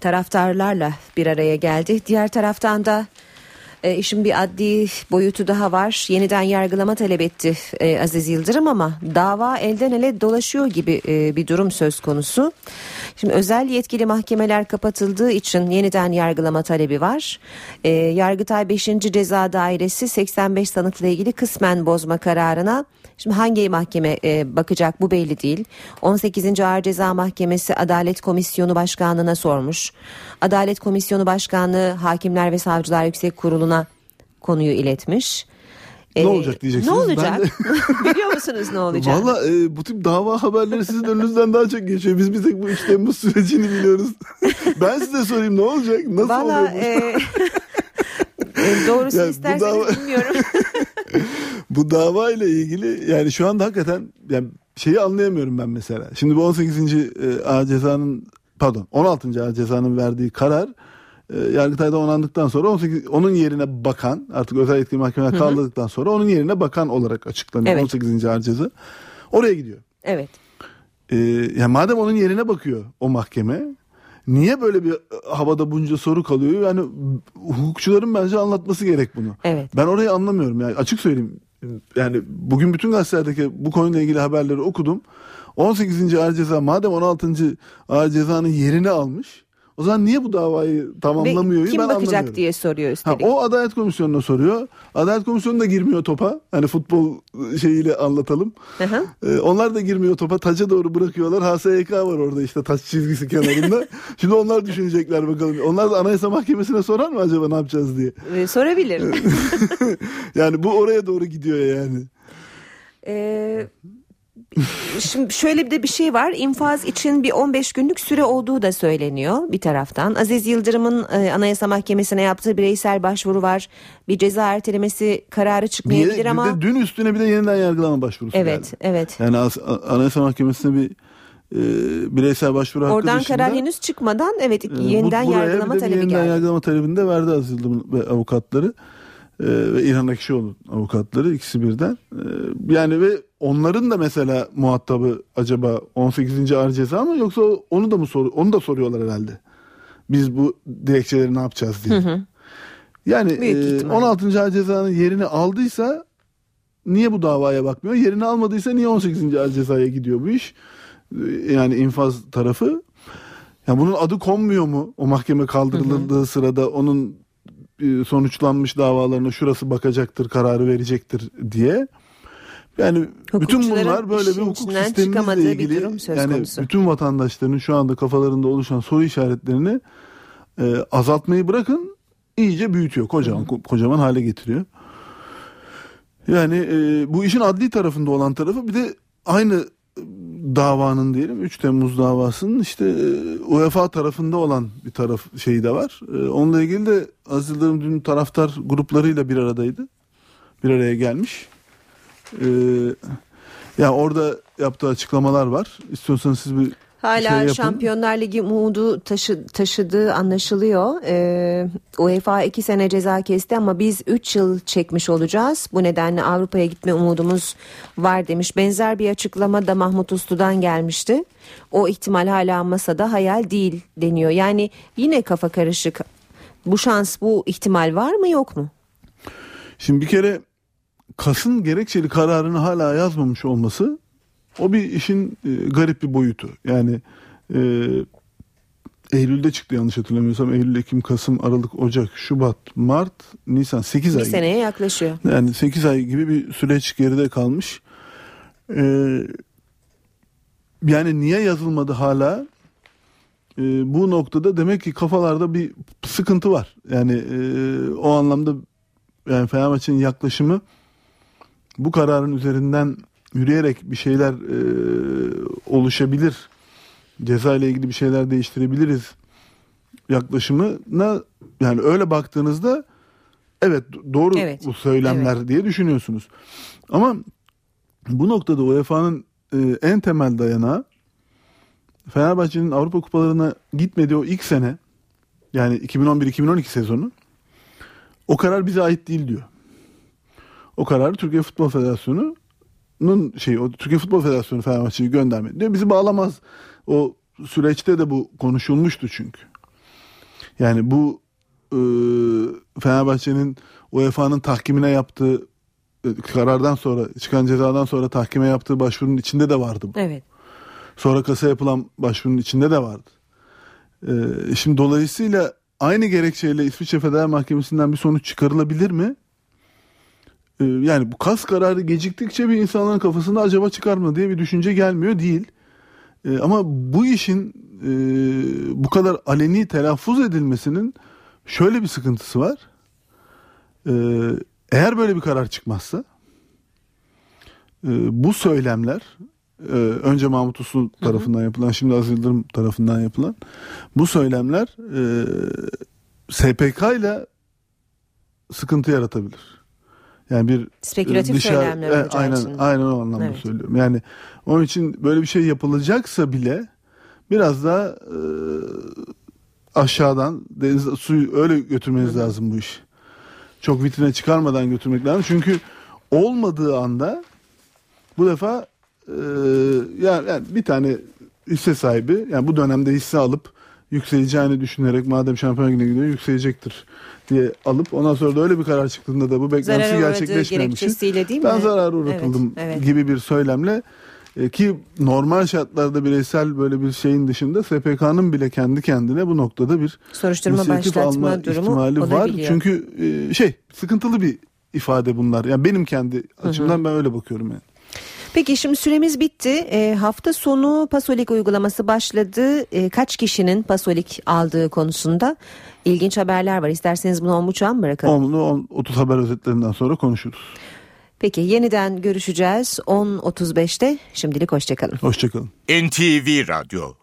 S1: taraftarlarla bir araya geldi. Diğer taraftan da e, işin bir adli boyutu daha var. Yeniden yargılama talep etti e, Aziz Yıldırım ama dava elden ele dolaşıyor gibi e, bir durum söz konusu. Şimdi özel yetkili mahkemeler kapatıldığı için yeniden yargılama talebi var. E, Yargıtay 5. Ceza Dairesi 85 sanıkla ilgili kısmen bozma kararına Şimdi hangi mahkeme e, bakacak bu belli değil. 18. Ağır Ceza Mahkemesi Adalet Komisyonu Başkanlığı'na sormuş. Adalet Komisyonu Başkanlığı Hakimler ve Savcılar Yüksek Kurulu'na konuyu iletmiş.
S30: Ne
S1: E,
S30: olacak diyeceksiniz.
S1: Ne olacak?
S30: Ben
S1: Biliyor musunuz ne olacak?
S30: Valla e, bu tip dava haberleri sizin önünüzden daha çok geçiyor. Biz bir tek bu 3 Temmuz sürecini biliyoruz. ben size sorayım ne olacak? Nasıl
S1: Valla
S30: oluyor bu?
S1: e, doğrusu
S30: Yani
S1: isterseniz
S30: dava-
S1: bilmiyorum.
S30: bu dava ile ilgili yani şu anda hakikaten yani şeyi anlayamıyorum ben mesela. Şimdi bu 18. e, ağır cezanın pardon 16. ağır cezanın verdiği karar e, Yargıtay'da onandıktan sonra 18 onun yerine bakan artık özel yetkili mahkemeler kaldırdıktan sonra onun yerine bakan olarak açıklanıyor
S1: Evet.
S30: 18. ağır ceza. Oraya gidiyor.
S1: evet.
S30: Ee, yani madem onun yerine bakıyor o mahkeme niye böyle bir e, havada bunca soru kalıyor? Yani hukukçuların bence anlatması gerek bunu.
S1: Evet.
S30: Ben orayı anlamıyorum yani açık söyleyeyim. Yani bugün bütün gazetelerdeki bu konuyla ilgili haberleri okudum. 18. ağır ceza madem 16. ağır cezanın yerini almış. O zaman niye bu davayı tamamlamıyor?
S1: Ve kim
S30: ben
S1: bakacak
S30: anlamıyorum.
S1: diye soruyor
S30: Ha,
S1: üstelik.
S30: o Adalet Komisyonu'na soruyor. Adalet Komisyonu da girmiyor topa. Hani futbol şeyiyle anlatalım.
S1: Hı hı.
S30: Ee, onlar da girmiyor topa. Taça doğru bırakıyorlar. HSYK var orada işte taç çizgisi kenarında. Şimdi onlar düşünecekler bakalım. Onlar da Anayasa Mahkemesi'ne sorar mı acaba ne yapacağız diye.
S1: E, sorabilir.
S30: Yani bu oraya doğru gidiyor yani.
S1: Ee, şimdi şöyle bir de bir şey var. İnfaz için bir 15 günlük süre olduğu da söyleniyor bir taraftan. Aziz Yıldırım'ın e, Anayasa Mahkemesi'ne yaptığı bireysel başvuru var. Bir ceza ertelemesi kararı çıkmayabilir
S30: bir
S1: ama
S30: de dün üstüne bir de yeniden yargılama başvurusu
S1: evet,
S30: geldi.
S1: evet.
S30: Yani As- Anayasa Mahkemesi'ne bir e, bireysel başvuru hakkı
S1: Oradan
S30: dışında,
S1: karar henüz çıkmadan evet
S30: e,
S1: yeniden yargılama
S30: bir de bir
S1: talebi
S30: yeniden
S1: geldi.
S30: yargılama talebini de verdi Aziz Yıldırım ve avukatları. Ee, ve İlhan Ekşioğlu avukatları ikisi birden. Ee, yani ve onların da mesela muhatabı acaba 18. ağır ceza mı yoksa onu da mı sor onu da soruyorlar herhalde. Biz bu dilekçeleri ne yapacağız diye.
S1: Hı hı.
S30: Yani
S1: Büyük
S30: e,
S1: ihtimal.
S30: 16. ağır cezanın yerini aldıysa niye bu davaya bakmıyor? Yerini almadıysa niye 18. ağır cezaya gidiyor bu iş? Ee, Yani infaz tarafı. Ya bunun adı konmuyor mu? O mahkeme kaldırıldığı sırada onun e, sonuçlanmış davalarına şurası bakacaktır, kararı verecektir diye. Yani bütün bunlar böyle bir hukuk
S1: bir
S30: ilgili yani
S1: konusu.
S30: bütün vatandaşların şu anda kafalarında oluşan soru işaretlerini e, azaltmayı bırakın iyice büyütüyor. Kocaman ko- kocaman hale getiriyor. Yani e, bu işin adli tarafında olan tarafı bir de aynı davanın diyelim 3 Temmuz davasının işte e, UEFA tarafında olan bir taraf şeyi de var. E, onunla ilgili de Aziz Yıldırım dün taraftar gruplarıyla bir aradaydı. Bir araya gelmiş. E, yani orada yaptığı açıklamalar var. İstiyorsanız siz bir
S1: Hala
S30: şey.
S1: Şampiyonlar Ligi umudu taşı, taşıdığı anlaşılıyor. Ee, UEFA iki sene ceza kesti ama biz 3 yıl çekmiş olacağız. Bu nedenle Avrupa'ya gitme umudumuz var demiş. Benzer bir açıklama da Mahmut Uslu'dan gelmişti. O ihtimal hala masada hayal değil deniyor. Yani yine kafa karışık. Bu şans, bu ihtimal var mı yok mu?
S30: Şimdi bir kere Kas'ın gerekçeli kararını hala yazmamış olması o bir işin e, garip bir boyutu. Yani e, Eylül'de çıktı yanlış hatırlamıyorsam. Eylül, Ekim, Kasım, Aralık, Ocak, Şubat, Mart, Nisan 8
S1: Bir
S30: ay. gibi.
S1: seneye yaklaşıyor.
S30: Yani 8 ay gibi bir süreç geride kalmış. Ee, yani niye yazılmadı hala? Ee, bu noktada demek ki kafalarda bir sıkıntı var. Yani e, o anlamda yani Fenerbahçe'nin yaklaşımı bu kararın üzerinden yürüyerek bir şeyler e, oluşabilir. Ceza ile ilgili bir şeyler değiştirebiliriz yaklaşımına yani öyle baktığınızda evet doğru
S1: Evet,
S30: bu söylemler diye düşünüyorsunuz. Ama bu noktada UEFA'nın e, en temel dayanağı Fenerbahçe'nin Avrupa kupalarına gitmediği o ilk sene yani 2011-2012 sezonu o karar bize ait değil diyor. O kararı Türkiye Futbol Federasyonu'nun şey o Türkiye Futbol Federasyonu Fenerbahçe'yi göndermedi diyor. Bizi bağlamaz. O süreçte de bu konuşulmuştu çünkü. Yani bu e, Fenerbahçe'nin UEFA'nın tahkimine yaptığı e, karardan sonra çıkan cezadan sonra tahkime yaptığı başvurunun içinde de vardı bu.
S1: Evet.
S30: Sonra kasa yapılan başvurunun içinde de vardı. Ee, şimdi dolayısıyla aynı gerekçeyle İsviçre Federal Mahkemesi'nden bir sonuç çıkarılabilir mi? Ee, yani bu kas kararı geciktikçe bir insanların kafasında acaba çıkar mı diye bir düşünce gelmiyor değil. Ee, ama bu işin e, bu kadar aleni telaffuz edilmesinin şöyle bir sıkıntısı var. Eğer böyle bir karar çıkmazsa e, bu söylemler e, önce Mahmut Uslu tarafından yapılan şimdi Aziz Yıldırım tarafından yapılan bu söylemler e, SPK ile sıkıntı yaratabilir. Yani bir
S1: Spekülatif
S30: dışarı-
S1: söylemler
S30: e, aynen
S1: için.
S30: aynen o anlamda
S1: Evet.
S30: söylüyorum. Yani onun için böyle bir şey yapılacaksa bile biraz daha e, aşağıdan deniz suyu öyle götürmeniz lazım bu iş. Çok vitrine çıkarmadan götürmek lazım. Çünkü olmadığı anda bu defa e, yani, yani bir tane hisse sahibi yani bu dönemde hisse alıp yükseleceğini düşünerek madem şampiyon ligine gidiyor yükselecektir diye alıp ondan sonra da öyle bir karar çıktığında da bu beklentisi gerçekleşmemiş.
S1: değil mi?
S30: Ben zarar uğratıldım
S1: Evet, evet.
S30: gibi bir söylemle e, ki normal şartlarda bireysel böyle bir şeyin dışında SPK'nın bile kendi kendine bu noktada bir
S1: Soruşturma başlatma durumu
S30: ihtimali var. Çünkü e, şey sıkıntılı bir ifade bunlar. Yani benim kendi açımdan ben öyle bakıyorum yani.
S1: Peki şimdi süremiz bitti. E, hafta sonu Pasolik uygulaması başladı. E, kaç kişinin Pasolik aldığı konusunda ilginç haberler var. İsterseniz bunu on buçuğa mı bırakalım?
S30: Onu 10 30 haber özetlerinden sonra konuşuruz.
S1: Peki yeniden görüşeceğiz 10.35'te. Şimdilik hoşçakalın.
S30: Hoşçakalın.
S3: NTV Radyo